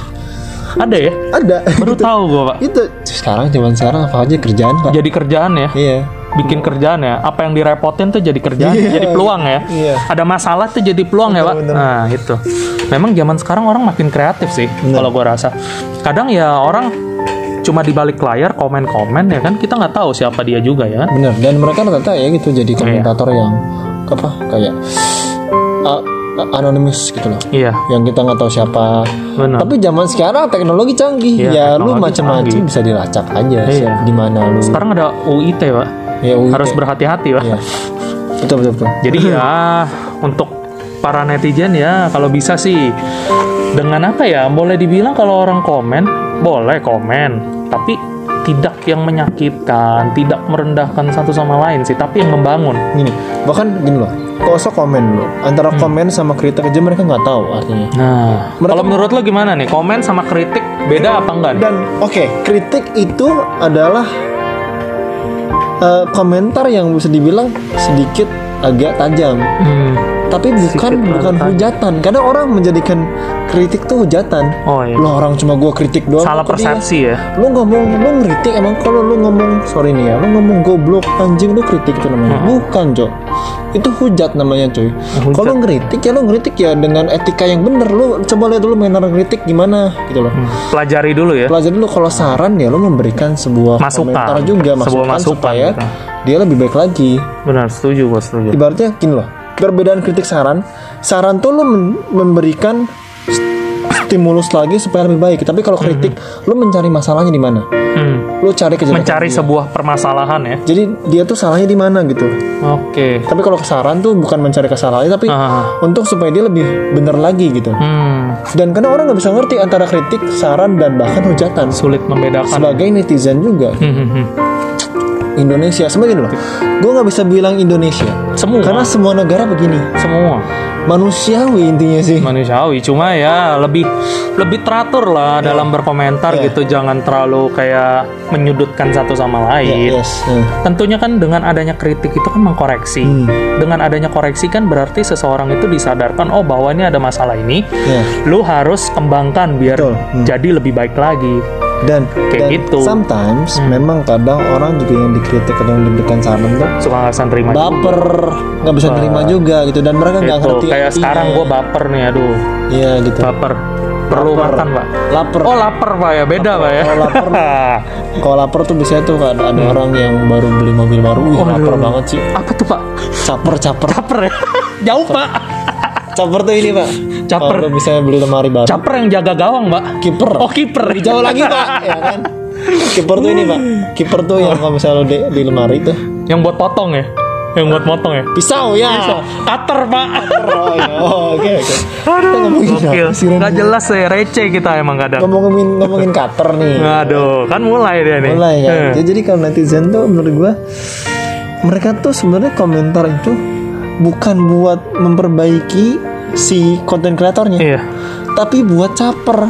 Speaker 1: Ada ya?
Speaker 3: ada
Speaker 1: Baru
Speaker 3: Gitu.
Speaker 1: tahu gua pak.
Speaker 3: itu sekarang zaman sekarang apa aja kerjaan pak
Speaker 1: Jadi kerjaan ya.
Speaker 3: iya
Speaker 1: bikin kerjaan ya apa yang direpotin tuh jadi kerjaan
Speaker 3: Iya,
Speaker 1: jadi peluang ya
Speaker 3: iya.
Speaker 1: ada masalah tuh jadi peluang ya pak
Speaker 3: betul.
Speaker 1: nah itu memang zaman sekarang orang makin kreatif sih
Speaker 3: Bener.
Speaker 1: kalau gua rasa kadang ya orang cuma di balik layar komen-komen ya kan kita nggak tahu siapa dia juga ya kan
Speaker 3: bener dan mereka rata-rata ya gitu jadi
Speaker 1: Iya.
Speaker 3: komentator yang apa kayak uh, anonimus gitu loh.
Speaker 1: Iya.
Speaker 3: Yang kita nggak tahu siapa.
Speaker 1: Benar.
Speaker 3: Tapi zaman sekarang teknologi canggih.
Speaker 1: Iya,
Speaker 3: ya lu
Speaker 1: teknologi
Speaker 3: macam-macam
Speaker 1: canggih.
Speaker 3: bisa dilacak aja
Speaker 1: Iya.
Speaker 3: di mana lu?
Speaker 1: Sekarang ada UIT pak.
Speaker 3: Ya UIT.
Speaker 1: harus berhati-hati pak.
Speaker 3: Iya. betul betul betul.
Speaker 1: Jadi ya untuk para netizen ya kalau bisa sih dengan apa ya boleh dibilang kalau orang komen boleh komen. Tapi tidak yang menyakitkan tidak merendahkan satu sama lain sih tapi yang membangun.
Speaker 3: Gini bahkan gini loh usah komen lo antara komen sama kritik aja mereka nggak tahu artinya
Speaker 1: nah
Speaker 3: Mereka-
Speaker 1: kalau menurut lo gimana nih? Komen sama kritik beda apa enggak
Speaker 3: dan oke kritik itu adalah eh, komentar yang bisa dibilang sedikit agak tajam.
Speaker 1: Hmm.
Speaker 3: tapi bukan
Speaker 1: Sedikit
Speaker 3: bukan hujatan. Kadang orang menjadikan kritik tuh hujatan.
Speaker 1: Oh iya.
Speaker 3: Lo orang cuma gua kritik doang.
Speaker 1: Salah
Speaker 3: dia-
Speaker 1: persepsi ya?
Speaker 3: Lu ngomong lu ngeritik emang. Kalau lu ngomong sorry nih ya lu ngomong goblok anjing lu kritik itu namanya. Bukan cok. Itu hujat namanya coy
Speaker 1: Hujat.
Speaker 3: kalau ngeritik ya lu ngeritik ya dengan etika yang bener. Lu coba lihat dulu manner ngeritik gimana gitu loh.
Speaker 1: Hmm. pelajari dulu ya.
Speaker 3: Pelajari dulu. Kalau saran ya lu memberikan sebuah
Speaker 1: Masukan.
Speaker 3: komentar juga
Speaker 1: Sebuah
Speaker 3: masukan,
Speaker 1: masukan,
Speaker 3: supaya
Speaker 1: gitu.
Speaker 3: Dia lebih baik lagi.
Speaker 1: Benar setuju gua setuju.
Speaker 3: Ibaratnya gini loh perbedaan kritik saran saran tuh lu memberikan stimulus lagi supaya lebih baik. Tapi kalau kritik lu mencari masalahnya di mana?
Speaker 1: Hmm.
Speaker 3: lu cari kejelekan
Speaker 1: mencari
Speaker 3: dia.
Speaker 1: sebuah permasalahan ya?
Speaker 3: Jadi dia tuh salahnya di mana gitu?
Speaker 1: Oke.
Speaker 3: Tapi kalau saran tuh bukan mencari kesalahannya tapi
Speaker 1: Ah.
Speaker 3: untuk supaya dia lebih bener lagi gitu.
Speaker 1: Hmm.
Speaker 3: dan karena orang nggak bisa ngerti antara kritik saran dan bahkan hujatan.
Speaker 1: Sulit membedakan.
Speaker 3: Sebagai netizen juga.
Speaker 1: Hmm, hmm, hmm.
Speaker 3: Indonesia sebagai loh gue nggak bisa bilang Indonesia
Speaker 1: semua
Speaker 3: karena semua negara begini
Speaker 1: semua
Speaker 3: manusiawi intinya sih
Speaker 1: manusiawi cuma ya lebih lebih teratur lah dalam berkomentar
Speaker 3: Iya.
Speaker 1: gitu jangan terlalu kayak menyudutkan satu sama lain
Speaker 3: Ya, yes Hmm.
Speaker 1: tentunya kan dengan adanya kritik itu kan mengkoreksi
Speaker 3: Hmm.
Speaker 1: dengan adanya koreksi kan berarti seseorang itu disadarkan oh bahwa ini ada masalah ini
Speaker 3: Ya.
Speaker 1: lu harus kembangkan biar
Speaker 3: Betul. Hmm.
Speaker 1: jadi lebih baik lagi
Speaker 3: dan
Speaker 1: Kayak
Speaker 3: dan
Speaker 1: gitu.
Speaker 3: sometimes
Speaker 1: Hmm.
Speaker 3: memang kadang orang juga yang dikritik atau yang diberikan saran tuh
Speaker 1: suka nggak bisa nerima juga.
Speaker 3: baper nggak bisa
Speaker 1: Wah.
Speaker 3: nerima juga gitu dan mereka nggak
Speaker 1: Gitu.
Speaker 3: ngerti
Speaker 1: kayak
Speaker 3: artinya.
Speaker 1: sekarang gue baper nih aduh
Speaker 3: iya gitu
Speaker 1: baper perlu
Speaker 3: Lapar.
Speaker 1: makan pak
Speaker 3: lapar
Speaker 1: oh lapar pak ya beda pak ya
Speaker 3: Oh, lapar. kalau lapar tuh biasanya tuh ada, ada orang yang baru beli mobil baru wih
Speaker 1: Waduh.
Speaker 3: lapar banget sih
Speaker 1: apa tuh pak
Speaker 3: caper caper
Speaker 1: caper ya jauh pak
Speaker 3: caper tuh ini pak.
Speaker 1: Caper.
Speaker 3: kalau misalnya beli lemari baru.
Speaker 1: Caper yang jaga gawang pak.
Speaker 3: Kiper.
Speaker 1: Oh kiper.
Speaker 3: Lebih jauh lagi pak. Ya kan? Kiper tuh ini pak. Kiper tuh yang kalau misalnya lo di, di lemari tuh.
Speaker 1: Yang buat potong ya? Yang buat motong ya?
Speaker 3: Pisau ya.
Speaker 1: Cutter pak.
Speaker 3: Oh ya oh, oke oke.
Speaker 1: Aduh
Speaker 3: ngomongin
Speaker 1: gokil. jelas ya receh kita emang kadang.
Speaker 3: Ngomongin ngomongin cutter nih.
Speaker 1: Aduh, kan mulai dia nih.
Speaker 3: mulai kan. Ya, jadi kalau netizen tuh menurut gua mereka tuh sebenarnya komentar itu bukan buat memperbaiki si konten kreatornya
Speaker 1: Iya.
Speaker 3: tapi buat caper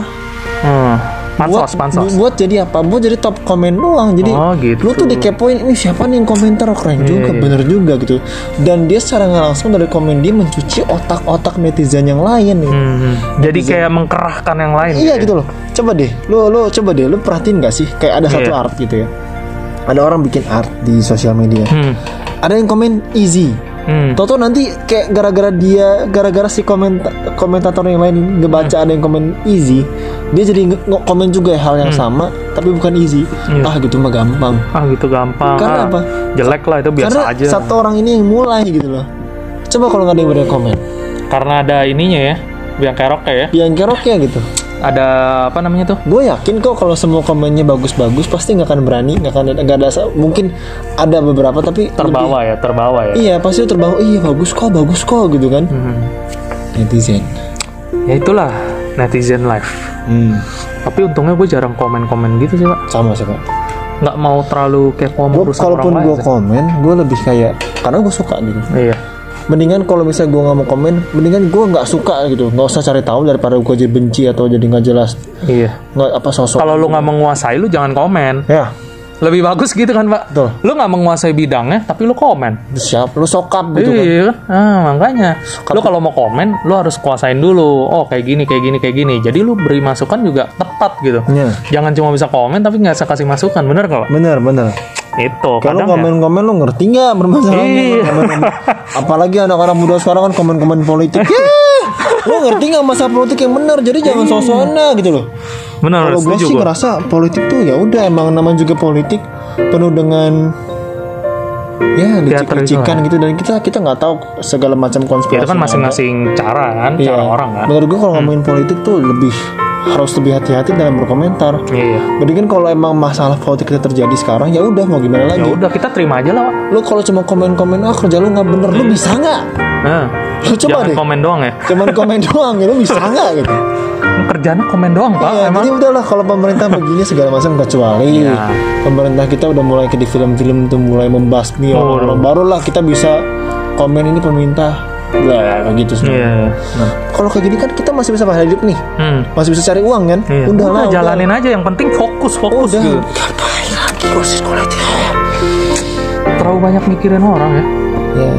Speaker 1: Hmm. Pansos,
Speaker 3: buat,
Speaker 1: pansos.
Speaker 3: buat jadi apa buat jadi top komen doang jadi
Speaker 1: Oh, gitu.
Speaker 3: lu tuh dikepoin ini siapa nih yang komentar Oh, keren juga
Speaker 1: Iya.
Speaker 3: bener juga gitu dan dia secara nggak langsung dari komen dia mencuci otak-otak netizen yang lain nih
Speaker 1: Hmm. Jadi kayak mengkerahkan yang lain.
Speaker 3: Iya
Speaker 1: ya?
Speaker 3: gitu loh. Coba deh, lu lu coba deh, lu perhatiin gak sih kayak ada satu
Speaker 1: Iya.
Speaker 3: art gitu ya. Ada orang bikin art di sosial media.
Speaker 1: Hmm.
Speaker 3: Ada yang komen easy.
Speaker 1: Hmm.
Speaker 3: Toto nanti kayak gara-gara dia, gara-gara si komenta komentator yang lain ngebaca ada yang komen easy, dia jadi komen juga hal yang sama, tapi bukan easy.
Speaker 1: Hmm. Iya.
Speaker 3: Ah gitu mah gampang.
Speaker 1: Ah gitu gampang.
Speaker 3: Karena
Speaker 1: Ah,
Speaker 3: apa?
Speaker 1: Jelek lah itu biasa
Speaker 3: Karena
Speaker 1: aja.
Speaker 3: satu orang ini yang mulai gitu loh. Coba kalau nggak ada yang komen,
Speaker 1: Karena ada ininya ya, yang keroknya ya.
Speaker 3: yang keroknya gitu.
Speaker 1: Ada apa namanya tuh?
Speaker 3: gue yakin kok kalau semua komennya bagus-bagus pasti nggak akan berani nggak akan nggak ada mungkin ada beberapa tapi
Speaker 1: Terbawa ya, terbawa ya.
Speaker 3: lebih- iya pasti terbawa iya bagus kok bagus kok gitu kan
Speaker 1: Hmm.
Speaker 3: netizen
Speaker 1: Ya itulah netizen life.
Speaker 3: hmm.
Speaker 1: Tapi untungnya gue jarang komen-komen gitu sih pak.
Speaker 3: sama sih pak
Speaker 1: Nggak mau terlalu kepo
Speaker 3: gue kalaupun gue komen gue lebih kayak karena gue suka gitu
Speaker 1: Iya.
Speaker 3: Mendingan kalau misalnya gue nggak mau komen mendingan gue nggak suka gitu nggak usah cari tahu daripada gue jadi benci atau jadi nggak jelas
Speaker 1: Iya.
Speaker 3: nggak apa sosok
Speaker 1: Kalau lu nggak menguasai, lu jangan komen.
Speaker 3: ya
Speaker 1: Lebih bagus gitu kan pak.
Speaker 3: Betul.
Speaker 1: Lu nggak menguasai bidangnya, tapi lu komen.
Speaker 3: siap lu sokap gitu kan
Speaker 1: iya? Ah, makanya. Lu kalau mau komen, lu harus kuasain dulu. Oh, kayak gini, kayak gini, kayak gini. Jadi lu beri masukan juga tepat gitu.
Speaker 3: Iya.
Speaker 1: Jangan cuma bisa komen tapi nggak bisa kasih masukan, bener? Pak?
Speaker 3: bener bener
Speaker 1: Itu.
Speaker 3: Kalau
Speaker 1: ya.
Speaker 3: komen-komen lo ngerti nggak bermasalahnya?
Speaker 1: Iya.
Speaker 3: Apalagi anak-anak muda sekarang kan komen-komen politik. lo ngerti nggak masalah politik yang benar? Jadi jangan sosok gitu loh.
Speaker 1: Bener,
Speaker 3: Kalau gue sih
Speaker 1: gua.
Speaker 3: ngerasa politik tuh ya udah emang namanya juga politik penuh dengan ya licik-licikan gitu dan kita kita nggak tahu segala macam
Speaker 1: Ya,
Speaker 3: konspirasi.
Speaker 1: itu kan masing-masing cara kan,
Speaker 3: Iya.
Speaker 1: cara orang kan.
Speaker 3: Menurut gue kalau ngomongin politik tuh lebih harus lebih hati-hati dalam berkomentar.
Speaker 1: Iya.
Speaker 3: Mendingan kalau emang masalah politik itu terjadi sekarang ya udah mau gimana
Speaker 1: Ya
Speaker 3: lagi.
Speaker 1: udah kita terima aja lah, Pak.
Speaker 3: Lu kalau cuma komen-komen ah kerja lu nggak bener, lu bisa nggak?
Speaker 1: Nah,
Speaker 3: Lu coba
Speaker 1: jangan
Speaker 3: deh.
Speaker 1: komen doang ya.
Speaker 3: Cuman komen doang, ya, lu bisa nggak gitu?
Speaker 1: Kerjanya komen doang, Pak.
Speaker 3: Iya,
Speaker 1: emang.
Speaker 3: jadi udahlah kalau pemerintah begini segala macam kecuali
Speaker 1: Iya.
Speaker 3: pemerintah kita udah mulai ke di film-film tuh mulai membasmi
Speaker 1: Oh,
Speaker 3: orang-orang barulah kita bisa komen ini pemerintah lah begitu semua.
Speaker 1: Iya.
Speaker 3: Nah, kalau kayak gini kan kita masih bisa bertahan hidup nih,
Speaker 1: Hmm.
Speaker 3: masih bisa cari uang kan?
Speaker 1: Iya.
Speaker 3: Udah lah,
Speaker 1: Udah, jalanin aja yang penting fokus, fokus
Speaker 3: Udah.
Speaker 1: gitu.
Speaker 3: Ngapain lagi kursi politik?
Speaker 1: Terlalu banyak mikirin orang ya.
Speaker 3: Ya.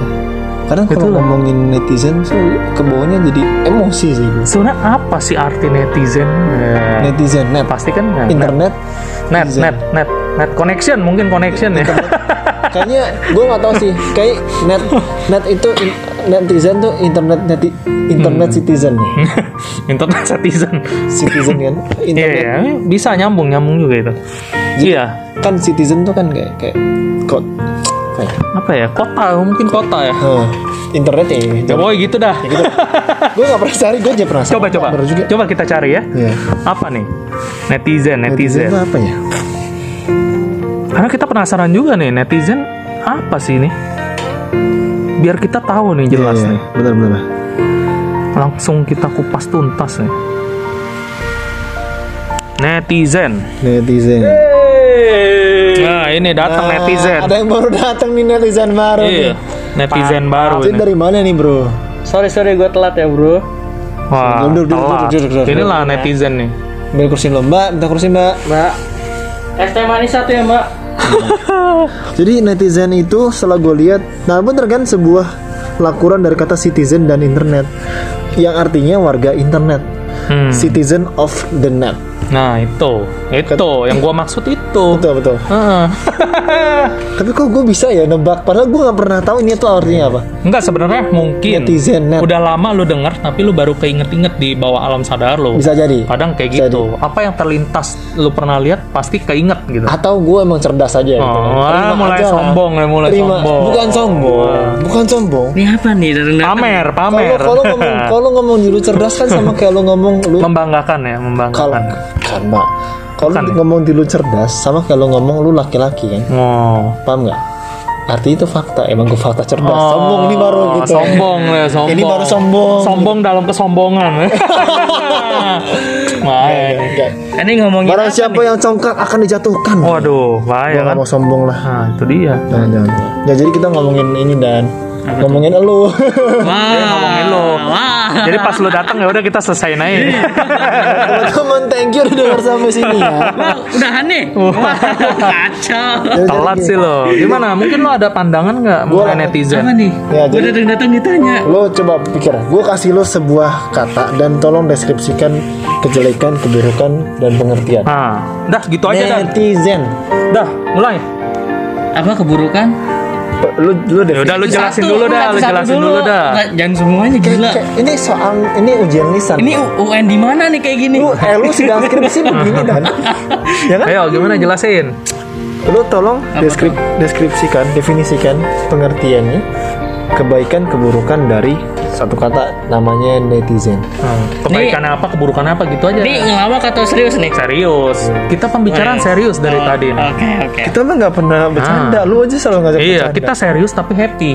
Speaker 3: Kadang kalau ngomongin netizen tuh ke bawahnya jadi emosi sih.
Speaker 1: Sebenarnya apa sih arti netizen? Eh,
Speaker 3: Netizen, net,
Speaker 1: pasti kan eh,
Speaker 3: internet,
Speaker 1: net,
Speaker 3: netizen.
Speaker 1: net, net, net connection mungkin connection ya.
Speaker 3: kayaknya gue nggak tahu sih kayak net net itu in- netizen tuh internet neti, internet citizen nih
Speaker 1: Internet citizen.
Speaker 3: citizen kan
Speaker 1: Iya,
Speaker 3: internet
Speaker 1: iya, bisa nyambung, nyambung juga itu. Iya,
Speaker 3: kan citizen tuh kan kayak kayak kayak
Speaker 1: apa ya? Kota, mungkin kota ya.
Speaker 3: Hah, internet ya
Speaker 1: Ya gitu dah.
Speaker 3: gue nggak pernah cari gue aja pernah
Speaker 1: Coba coba.
Speaker 3: Juga
Speaker 1: Coba kita cari ya.
Speaker 3: Iya.
Speaker 1: Apa nih? Netizen,
Speaker 3: netizen
Speaker 1: netizen.
Speaker 3: apa ya
Speaker 1: Karena kita penasaran juga nih, netizen apa sih ini? Biar kita tahu nih jelas
Speaker 3: Iya, iya.
Speaker 1: nih.
Speaker 3: bener
Speaker 1: Langsung kita kupas tuntas nih. Netizen.
Speaker 3: netizen
Speaker 1: Nah, ini datang
Speaker 3: Nah,
Speaker 1: netizen.
Speaker 3: ada yang baru datang nih netizen baru
Speaker 1: Iya,
Speaker 3: nih
Speaker 1: netizen baru
Speaker 3: Itu
Speaker 1: ini.
Speaker 3: dari mana nih bro
Speaker 4: Sorry sorry gue telat ya bro.
Speaker 1: Wah,
Speaker 3: Duduk, duduk,
Speaker 1: telat.
Speaker 3: duduk, duduk, duduk.
Speaker 1: Inilah netizen nih.
Speaker 3: Ambil kursi lo mbak minta kursi mbak
Speaker 4: Mbak. Es teh manis satu ya mbak.
Speaker 3: Jadi netizen itu setelah gue lihat, nah bener kan sebuah lakuran dari kata citizen dan internet, yang artinya warga internet,
Speaker 1: Hmm.
Speaker 3: citizen of the net.
Speaker 1: Nah itu, itu yang gua maksud itu.
Speaker 3: betul betul
Speaker 1: Heeh.
Speaker 3: tapi kok gue bisa ya nebak padahal gue nggak pernah tahu ini tuh artinya apa
Speaker 1: Enggak sebenarnya mungkin.
Speaker 3: netizen net
Speaker 1: Udah lama lu denger tapi lu baru keinget-inget di bawah alam sadar lu.
Speaker 3: bisa jadi
Speaker 1: Kadang kayak
Speaker 3: Bisa
Speaker 1: gitu. Apa yang terlintas lu pernah lihat pasti keinget gitu.
Speaker 3: atau gue emang cerdas aja gitu.
Speaker 1: Oh,
Speaker 3: Terima
Speaker 1: ah, mulai
Speaker 3: aja
Speaker 1: sombong ya, mulai
Speaker 3: Terima.
Speaker 1: sombong.
Speaker 3: bukan sombong bukan sombong
Speaker 4: Ini apa nih dari
Speaker 1: Pamer, pamer.
Speaker 3: kalau ngomong kalau ngomong dulu cerdas kan sama kayak lu ngomong lu
Speaker 1: membanggakan ya, membanggakan.
Speaker 3: kan mak kalau
Speaker 1: Bukan ya?
Speaker 3: ngomong di lu cerdas sama kayak lu ngomong lu laki-laki kan
Speaker 1: Oh.
Speaker 3: paham nggak arti itu fakta emang gue fakta cerdas sombong ini baru gitu
Speaker 1: Oh, Sombong ya, sombong.
Speaker 3: Ini baru sombong.
Speaker 1: Sombong dalam kesombongan. Main.
Speaker 3: Enggak.
Speaker 4: Ini ngomongin
Speaker 3: barang
Speaker 4: apa
Speaker 3: siapa yang congkak akan dijatuhkan
Speaker 1: Waduh, bahaya
Speaker 3: nggak
Speaker 1: kan?
Speaker 3: mau sombong lah
Speaker 1: Nah, itu dia.
Speaker 3: jangan jangan ya jadi kita ngomongin ini dan ngomongin elu
Speaker 4: Wah,
Speaker 1: Dia ngomongin lo.
Speaker 4: Wah.
Speaker 1: Jadi pas lu datang ya udah kita selesaiin aja.
Speaker 3: teman-teman thank you udah dengar sampai sini ya
Speaker 4: Wah, udahan nih. Wah, kacau.
Speaker 3: Jadi-
Speaker 1: Telat sih lo. Gimana? Mungkin lo ada pandangan nggak mengenai netizen?
Speaker 4: Apa nih?
Speaker 3: Ya,
Speaker 4: Gue
Speaker 3: jadi-
Speaker 4: datang datang ditanya.
Speaker 3: lo coba pikir gue kasih lo sebuah kata dan tolong deskripsikan kejelekan keburukan dan pengertian
Speaker 1: Nah, dah gitu aja dah.
Speaker 3: netizen
Speaker 1: Dah, mulai.
Speaker 4: Apa keburukan?
Speaker 3: Lu lu
Speaker 1: Ya udah lu jelasin
Speaker 4: Satu,
Speaker 1: dulu dah, lu jelasin dulu dah.
Speaker 4: Enggak, Jangan semuanya gila.
Speaker 3: kayak- ini soal ini ujian lisan
Speaker 4: Ini UN di mana nih kayak gini?
Speaker 3: lu eh lu sidang skripsi begini dan ya kan
Speaker 1: Ayo, gimana jelasin?
Speaker 3: lu tolong deskrip deskripsikan definisikan pengertiannya kebaikan keburukan dari satu kata namanya netizen
Speaker 1: Hmm, kebaikan apa, keburukan apa gitu aja.
Speaker 4: Ini ngelawak atau serius nih?
Speaker 1: serius. Kita pembicaraan
Speaker 4: Oh, iya.
Speaker 1: serius dari
Speaker 4: Oh,
Speaker 1: tadi nih.
Speaker 4: Oke, oke.
Speaker 3: kita mah nggak pernah bercanda lu aja selalu ngajak
Speaker 1: Iya,
Speaker 3: bercanda
Speaker 1: kita serius tapi happy.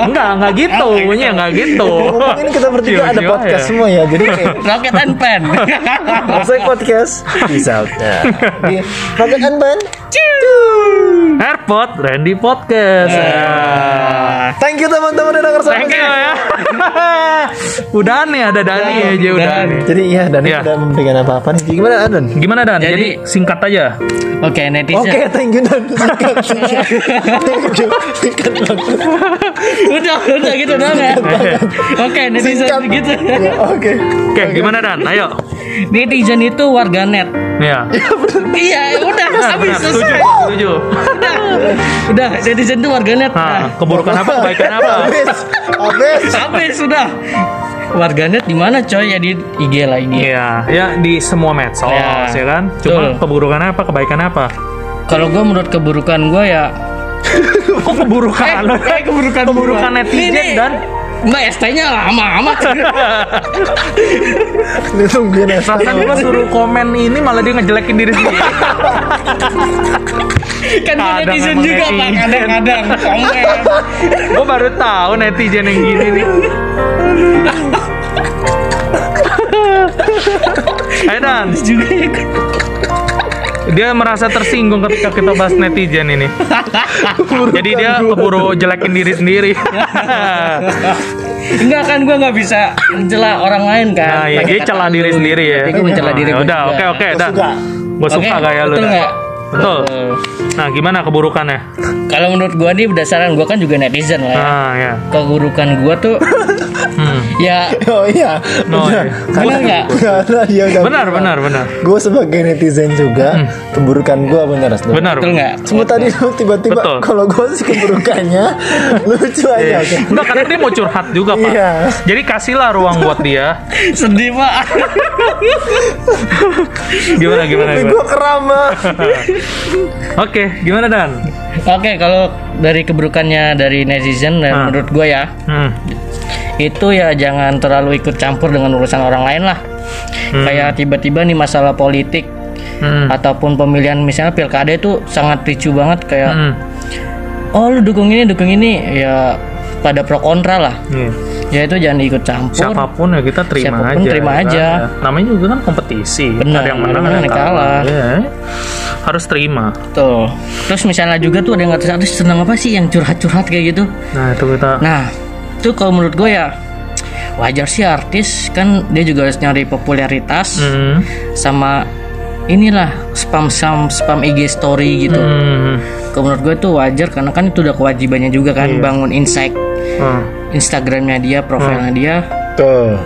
Speaker 1: Enggak, enggak gitu. Bunyinya enggak gitu.
Speaker 3: Ngomongin kita bertiga ada
Speaker 1: Jiwa-jiwa
Speaker 3: podcast
Speaker 1: ya.
Speaker 3: semua ya jadi kayak
Speaker 4: Rocket and Pen.
Speaker 3: Maksudnya podcast Bisa ya. Di Rocket and Band
Speaker 1: Airpod Randy Podcast. Ya.
Speaker 3: Thank you teman-teman udah denger
Speaker 1: Thank you
Speaker 3: sini.
Speaker 1: ya. udah nih ada Dani aja udah.
Speaker 3: Jadi iya dan
Speaker 1: Iya.
Speaker 3: tidak memberikan apa-apa nih Gimana Dan?
Speaker 1: Gimana Dan? Jadi,
Speaker 4: Jadi-
Speaker 1: singkat aja.
Speaker 4: Oke, netizen.
Speaker 3: Oke thank you Dan Singkat singkat.
Speaker 4: Udah, udah gitu dong ya. Oke, netizen
Speaker 3: Singkat.
Speaker 4: gitu.
Speaker 3: Ya, Oke
Speaker 1: Oke, gimana Dan? Ayo.
Speaker 4: Netizen itu warganet.
Speaker 1: Ya.
Speaker 4: Iya, udah
Speaker 1: Benar,
Speaker 4: habis
Speaker 1: benar. Setuju,
Speaker 4: selesai.
Speaker 1: setuju.
Speaker 4: Udah, udah netizen itu warganet.
Speaker 1: Nah,
Speaker 4: Nah,
Speaker 1: keburukan apa, kebaikan apa?
Speaker 3: Habis Habis
Speaker 4: sampai sudah. Warganet di mana coy? Ya di IG lah IG.
Speaker 1: Iya, ya di semua medsos
Speaker 4: Ya,
Speaker 1: ya kan. Cuma
Speaker 4: betul.
Speaker 1: keburukan apa, kebaikan apa?
Speaker 4: Kalau gue menurut keburukan gue ya
Speaker 1: Oh, keburukan.
Speaker 4: eh, keburukan
Speaker 1: keburukan netizen
Speaker 4: Ini-
Speaker 1: dan
Speaker 4: Mbak ST-nya lama amat.
Speaker 3: Ini tungguin ya
Speaker 1: Bahkan gua suruh komen ini malah dia ngejelekin diri sendiri.
Speaker 4: kan dia netizen juga pak kadang-kadang komen.
Speaker 1: gue baru tahu netizen yang gini nih. Ayo Dan,
Speaker 4: juga ya.
Speaker 1: Dia merasa tersinggung ketika kita bahas netizen ini. Jadi dia keburu jelekin diri sendiri.
Speaker 4: Enggak kan gue nggak bisa mencela orang lain kan.
Speaker 1: Nah, iya,
Speaker 4: Pakai
Speaker 1: dia celah diri sendiri ya.
Speaker 4: Tapi gue mencela diri
Speaker 1: ya
Speaker 4: gue
Speaker 1: Udah, oke oke, dah.
Speaker 3: suka.
Speaker 1: Gue suka gaya lu.
Speaker 4: betul
Speaker 1: Betul. Nah, gimana keburukannya?
Speaker 4: Kalau menurut gue nih berdasarkan gue kan juga netizen lah ya.
Speaker 1: Nah, ya.
Speaker 4: Keburukan gue tuh
Speaker 1: Hmm.
Speaker 4: ya
Speaker 3: Oh iya
Speaker 1: iya.
Speaker 4: benar nggak?
Speaker 3: Karena ya udah
Speaker 1: Benar, benar, benar.
Speaker 3: Gue sebagai netizen juga Keburukan gue bener Asdo.
Speaker 1: Benar.
Speaker 4: Betul nggak?
Speaker 3: Semua tadi lu tiba-tiba. Kalau gue sih keburukannya Lucu aja
Speaker 1: Iya.
Speaker 3: oke.
Speaker 1: Enggak, karena dia mau curhat juga, Pak.
Speaker 3: Iya.
Speaker 1: Jadi kasihlah ruang buat dia.
Speaker 4: Sedih pak.
Speaker 1: Gimana gimana gimana?
Speaker 3: gue kerama
Speaker 1: Oke, gimana Dan?
Speaker 4: Oke kalau dari keburukannya dari netizen dan
Speaker 1: Ah.
Speaker 4: menurut gue ya
Speaker 1: Hmm.
Speaker 4: itu ya jangan terlalu ikut campur dengan urusan orang lain lah. Kayak tiba-tiba nih masalah politik
Speaker 1: Hmm.
Speaker 4: ataupun pemilihan misalnya pilkada itu sangat ricu banget kayak
Speaker 1: Hmm.
Speaker 4: oh lu dukung ini dukung ini ya pada pro kontra lah.
Speaker 1: Iya.
Speaker 4: Ya itu jangan ikut campur.
Speaker 1: Siapa pun ya kita terima
Speaker 4: Siapa pun
Speaker 1: aja.
Speaker 4: terima
Speaker 1: ya
Speaker 4: aja.
Speaker 1: kan? Namanya juga kan kompetisi.
Speaker 4: Benar,
Speaker 1: ada yang menang,
Speaker 4: ada
Speaker 1: yang kalah.
Speaker 4: kalah.
Speaker 1: Iya. Harus terima.
Speaker 4: Tuh. Terus misalnya juga tuh ada yang artis-artis senang apa sih yang curhat-curhat kayak gitu.
Speaker 1: Nah, itu kita
Speaker 4: Nah, itu kalau menurut gue ya wajar sih artis kan dia juga harus nyari popularitas
Speaker 1: Hmm.
Speaker 4: sama inilah spam spam spam IG story gitu.
Speaker 1: Hmm.
Speaker 4: Kalau menurut gue tuh wajar karena kan itu udah kewajibannya juga kan
Speaker 1: Iya.
Speaker 4: bangun insight
Speaker 1: Hmm.
Speaker 4: Instagramnya dia, profilnya dia.
Speaker 3: Tuh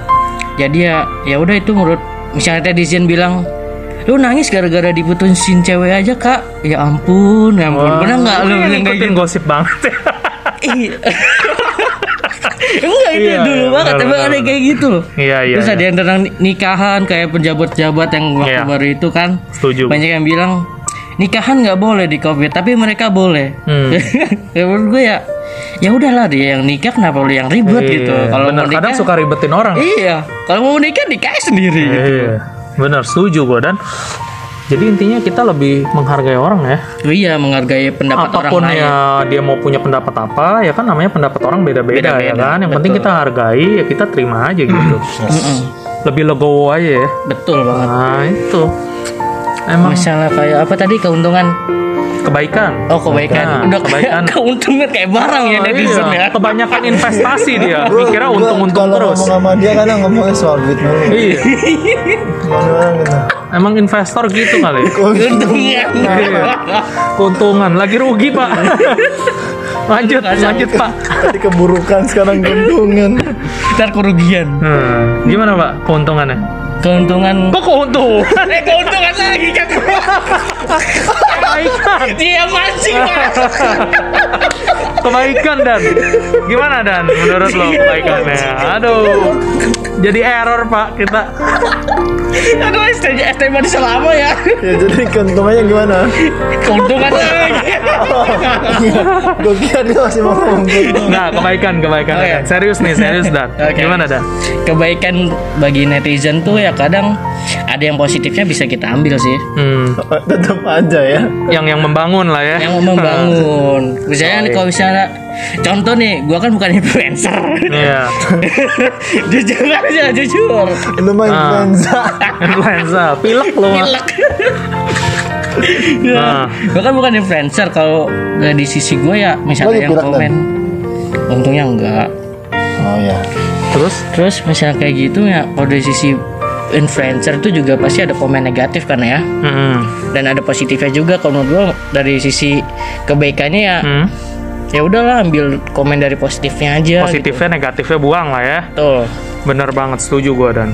Speaker 4: Jadi ya ya udah itu menurut misalnya netizen bilang lu nangis gara-gara diputusin cewek aja kak ya ampun ya ampun pernah nggak lu bilang kayak gitu
Speaker 1: gosip banget ya.
Speaker 4: Iya. Enggak itu
Speaker 1: Iya,
Speaker 4: dulu
Speaker 1: iya,
Speaker 4: banget emang ada kayak gitu loh.
Speaker 1: Iya, iya,
Speaker 4: Terus
Speaker 1: iya.
Speaker 4: ada yang tentang nikahan kayak pejabat-pejabat yang waktu
Speaker 1: Iya.
Speaker 4: baru itu kan
Speaker 1: Setuju.
Speaker 4: banyak yang bilang nikahan nggak boleh di covid tapi mereka boleh.
Speaker 1: Hmm.
Speaker 4: ya menurut gue ya ya udahlah dia yang nikah kenapa lu yang ribet gitu.
Speaker 1: Iya,
Speaker 4: Kalau
Speaker 1: bener.
Speaker 4: mau nikah
Speaker 1: kadang suka ribetin orang
Speaker 4: Iya, kalau mau nikah nikah sendiri gitu.
Speaker 1: Iya, benar setuju gue dan jadi intinya kita lebih menghargai orang ya.
Speaker 4: Iya, menghargai pendapat
Speaker 1: Apa pun
Speaker 4: orang lain.
Speaker 1: ya dia mau punya pendapat apa, ya kan namanya pendapat orang beda-beda ya
Speaker 4: Beda-beda,
Speaker 1: kan. Yang penting
Speaker 4: betul.
Speaker 1: kita hargai, ya kita terima aja gitu. Lebih legowo aja ya.
Speaker 4: Betul banget.
Speaker 1: Nah itu emang
Speaker 4: Misalnya kayak apa tadi keuntungan
Speaker 1: kebaikan.
Speaker 4: Oh kebaikan,
Speaker 1: Nah,
Speaker 4: udah
Speaker 1: kebaikan.
Speaker 4: keuntungan kayak barang ya
Speaker 1: Oh,
Speaker 4: netizen
Speaker 1: iya.
Speaker 4: ya.
Speaker 1: Kebanyakan investasi dia. Dikira
Speaker 3: Gua-
Speaker 1: untung-untung
Speaker 3: kalau
Speaker 1: terus.
Speaker 3: ngomong sama dia kadang ngomongnya soal duit mulu
Speaker 1: Iya. Emang investor gitu kali.
Speaker 4: Keuntungan.
Speaker 1: Iya. Keuntungan lagi rugi pak. lanjut, lanjut pak.
Speaker 3: Tadi keburukan sekarang keuntungan
Speaker 4: Ntar kerugian.
Speaker 1: Hmm, gimana pak keuntungannya?
Speaker 4: Keuntungan.
Speaker 1: Kok keuntungan?
Speaker 4: Eh keuntungan lagi kan.
Speaker 1: Kebaikan,
Speaker 4: Dia mancing.
Speaker 1: kebaikan dan gimana dan menurut lo kebaikannya? Aduh, jadi error pak kita.
Speaker 4: Aduh STJ STM di selama ya.
Speaker 3: Ya jadi keuntungannya gimana
Speaker 4: Keuntungan lagi.
Speaker 3: Gue kira dia masih mau ngomong.
Speaker 1: Nah kebaikan, kebaikan.
Speaker 4: Oke.
Speaker 1: Dan. Serius nih, serius dan.
Speaker 4: Oke.
Speaker 1: Gimana dan?
Speaker 4: Kebaikan bagi netizen tuh ya kadang ada yang positifnya bisa kita ambil sih.
Speaker 1: Hmm,
Speaker 3: Tetap aja ya
Speaker 1: yang yang membangun lah ya.
Speaker 4: Yang membangun. Misalnya nih kalau misalnya contoh nih, gua kan bukan influencer.
Speaker 1: Iya.
Speaker 4: jujur aja, jujur.
Speaker 3: Lu mah
Speaker 1: Ah.
Speaker 3: influenza
Speaker 1: Influenza, pilek lo. Mak.
Speaker 4: Pilek.
Speaker 1: Nah.
Speaker 4: Gue kan bukan influencer kalau di sisi gue ya misalnya
Speaker 3: Lagi
Speaker 4: yang komen untungnya enggak
Speaker 3: Oh ya
Speaker 1: Terus?
Speaker 4: terus misalnya kayak gitu ya kalau dari sisi influencer itu juga pasti ada komen negatif kan ya
Speaker 1: Hmm.
Speaker 4: dan ada positifnya juga kalau menurut gue dari sisi kebaikannya ya
Speaker 1: Hmm.
Speaker 4: ya udahlah ambil komen dari positifnya aja
Speaker 1: Positifnya, negatifnya buang lah ya.
Speaker 4: gitu. Tuh.
Speaker 1: Bener banget, setuju gua dan.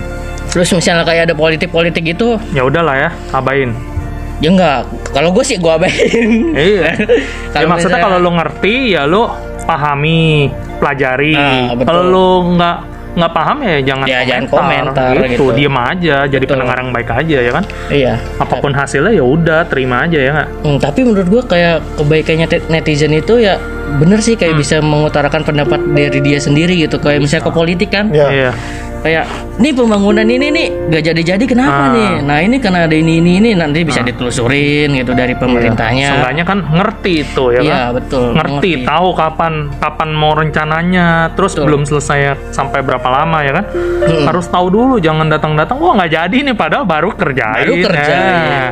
Speaker 4: terus misalnya kayak ada politik-politik gitu
Speaker 1: Ya udahlah ya, abain.
Speaker 4: ya enggak kalau gue sih gue abain
Speaker 1: Iya. ya maksudnya
Speaker 4: misalnya-
Speaker 1: kalau lu ngerti ya lu pahami, pelajari.
Speaker 4: Ah, betul.
Speaker 1: kalau lu nggak nggak paham ya jangan
Speaker 4: Ya, jangan komentar
Speaker 1: gitu.
Speaker 4: gitu.
Speaker 1: Diem aja, jadi
Speaker 4: Betul.
Speaker 1: pendengar yang baik aja ya kan.
Speaker 4: iya
Speaker 1: Apa pun hasilnya ya udah terima aja ya nggak.
Speaker 4: Hmm, tapi menurut gua kayak kebaikannya netizen itu ya bener sih kayak bisa mengutarakan pendapat dari dia sendiri gitu kayak misalnya ke politik kan
Speaker 3: Ya
Speaker 1: Iya.
Speaker 4: Kayak nih pembangunan ini nih gak jadi-jadi kenapa
Speaker 1: Ah.
Speaker 4: nih nah ini karena ada ini ini ini nanti bisa ditelusurin gitu dari pemerintahnya
Speaker 1: Seenggaknya kan ngerti itu ya
Speaker 4: iya
Speaker 1: kan.
Speaker 4: betul
Speaker 1: ngerti, tahu kapan kapan mau rencananya, terus
Speaker 4: Betul.
Speaker 1: belum selesai sampai berapa lama ya kan?
Speaker 4: Mm.
Speaker 1: Harus tahu dulu, jangan datang-datang, wah nggak jadi nih, padahal baru kerjain.
Speaker 4: Baru kerjain.
Speaker 1: Nah,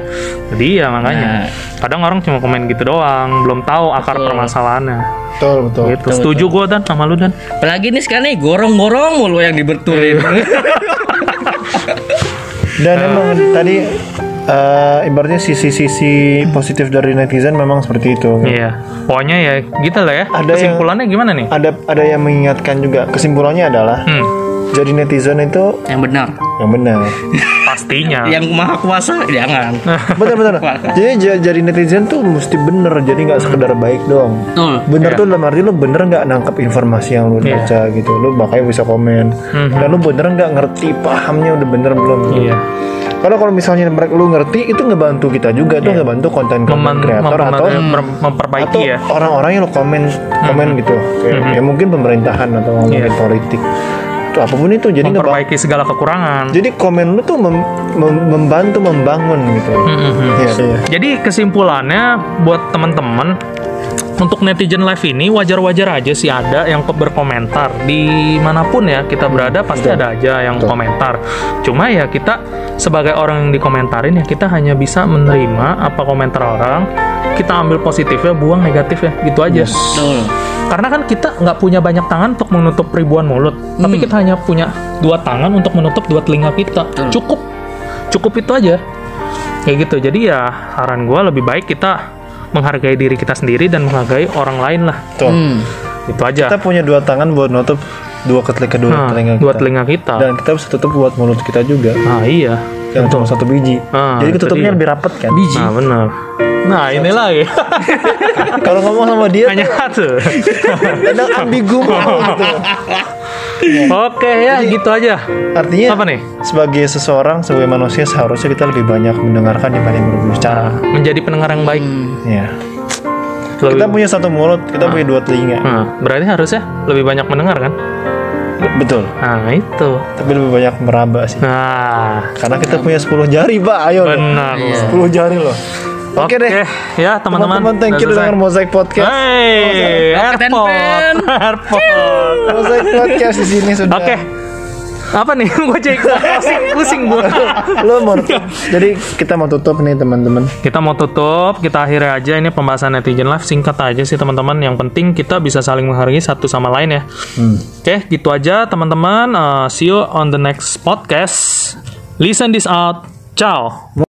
Speaker 1: jadi ya makanya,
Speaker 4: Nah.
Speaker 1: kadang orang cuma komen gitu doang, belum tahu akar
Speaker 4: Betul.
Speaker 1: permasalahannya.
Speaker 3: betul betul
Speaker 1: Gitu. Setuju gue dan sama lu dan.
Speaker 4: apalagi nih sekarang nih gorong-gorong mulu yang dibetulin
Speaker 3: Dan emang tadi eh, ibaratnya sisi-sisi positif dari netizen memang seperti itu.
Speaker 1: Iya, pokoknya ya gitu lah ya.
Speaker 3: Ada yang-
Speaker 1: Kesimpulannya gimana nih?
Speaker 3: Ada ada yang mengingatkan juga kesimpulannya adalah
Speaker 1: Hmm,
Speaker 3: jadi netizen itu
Speaker 4: yang benar
Speaker 3: yang benar.
Speaker 1: pastinya.
Speaker 4: yang maha kuasa jangan
Speaker 3: benar benar. jadi ja- jadi netizen tuh mesti bener jadi nggak sekedar baik dong.
Speaker 4: betul
Speaker 3: Bener
Speaker 1: Iya.
Speaker 3: tuh dalam arti lu bener nggak nangkep informasi yang lu
Speaker 1: Iya.
Speaker 3: baca gitu. Lu makanya bisa komen.
Speaker 1: Mhm.
Speaker 3: Dan lu bener nggak ngerti pahamnya udah bener belum?
Speaker 1: Iya.
Speaker 3: Karena kalau misalnya mereka lu ngerti itu ngebantu kita juga tuh ngebantu konten konten
Speaker 1: Mem-
Speaker 3: kreator
Speaker 1: mem-
Speaker 3: atau
Speaker 1: mem- mem- memperbaiki
Speaker 3: atau
Speaker 1: ya.
Speaker 3: orang-orang yang lo komen komen gitu kayak ya mungkin pemerintahan atau ngomongin
Speaker 1: Iya.
Speaker 3: politik itu apa pun itu jadi
Speaker 1: memperbaiki segala kekurangan.
Speaker 3: jadi komen lu tuh mem- mem- membantu membangun gitu
Speaker 1: Mhm.
Speaker 3: Iya, iya.
Speaker 1: Jadi kesimpulannya buat teman-teman untuk netizen live ini wajar-wajar aja sih ada yang berkomentar di mana pun ya kita berada pasti
Speaker 3: Betul.
Speaker 1: ada aja yang
Speaker 3: Betul.
Speaker 1: komentar. Cuma ya kita sebagai orang yang dikomentarin ya kita hanya bisa menerima apa komentar orang, kita ambil positifnya, buang negatifnya gitu aja.
Speaker 4: betul
Speaker 1: Karena kan kita nggak punya banyak tangan untuk menutup ribuan mulut, tapi
Speaker 4: Hmm.
Speaker 1: kita hanya punya dua tangan untuk menutup dua telinga kita.
Speaker 4: Betul.
Speaker 1: Cukup, cukup itu aja. Kayak gitu. Jadi ya saran gue lebih baik kita menghargai diri kita sendiri dan menghargai orang lain lah.
Speaker 3: Tuh.
Speaker 4: Hmm.
Speaker 1: Itu aja.
Speaker 3: kita punya dua tangan buat nutup dua ke telinga dua
Speaker 1: Nah,
Speaker 3: telinga
Speaker 1: dua
Speaker 3: kita.
Speaker 1: telinga kita.
Speaker 3: Dan kita bisa tutup buat mulut kita juga.
Speaker 1: Ah iya.
Speaker 3: Yang cuma satu biji.
Speaker 1: Ah,
Speaker 3: Jadi ketutupnya lebih rapet kan.
Speaker 4: Biji.
Speaker 1: Nah benar. Nah ini lagi.
Speaker 3: Kalau ngomong sama dia
Speaker 1: Hanya satu.
Speaker 3: kadang ambigu gitu.
Speaker 1: Oke ya gitu aja.
Speaker 3: Artinya
Speaker 1: Apa nih?
Speaker 3: sebagai seseorang, sebagai manusia seharusnya kita lebih banyak mendengarkan dibanding berbicara.
Speaker 1: Nah, menjadi pendengar yang baik.
Speaker 3: Ya.
Speaker 1: Lebih-
Speaker 3: Kita punya satu mulut, kita punya dua telinga.
Speaker 1: Nah, berarti harusnya lebih banyak mendengar kan?
Speaker 3: Betul.
Speaker 1: Nah itu.
Speaker 3: Tapi lebih banyak meraba sih.
Speaker 1: Nah
Speaker 3: Karena kita punya 10 jari, Pak. Ayo.
Speaker 1: benar. loh.
Speaker 3: 10 jari loh. Oke deh.
Speaker 1: ya teman-teman.
Speaker 3: Teman-teman, thank you dengan Mosaic Podcast.
Speaker 1: Hey,
Speaker 4: and
Speaker 1: airport, airport.
Speaker 3: Mosaic Podcast di sini sudah.
Speaker 1: Oke. Apa nih? Gue cek pusing, pusing gue.
Speaker 3: Lo mau Jadi kita mau tutup nih teman-teman.
Speaker 1: Kita mau tutup, kita akhiri aja ini pembahasan netizen live singkat aja sih teman-teman. Yang penting kita bisa saling menghargai satu sama lain ya.
Speaker 3: Hmm.
Speaker 1: Oke, gitu aja teman-teman. Uh, see you on the next podcast. Listen this out. Ciao.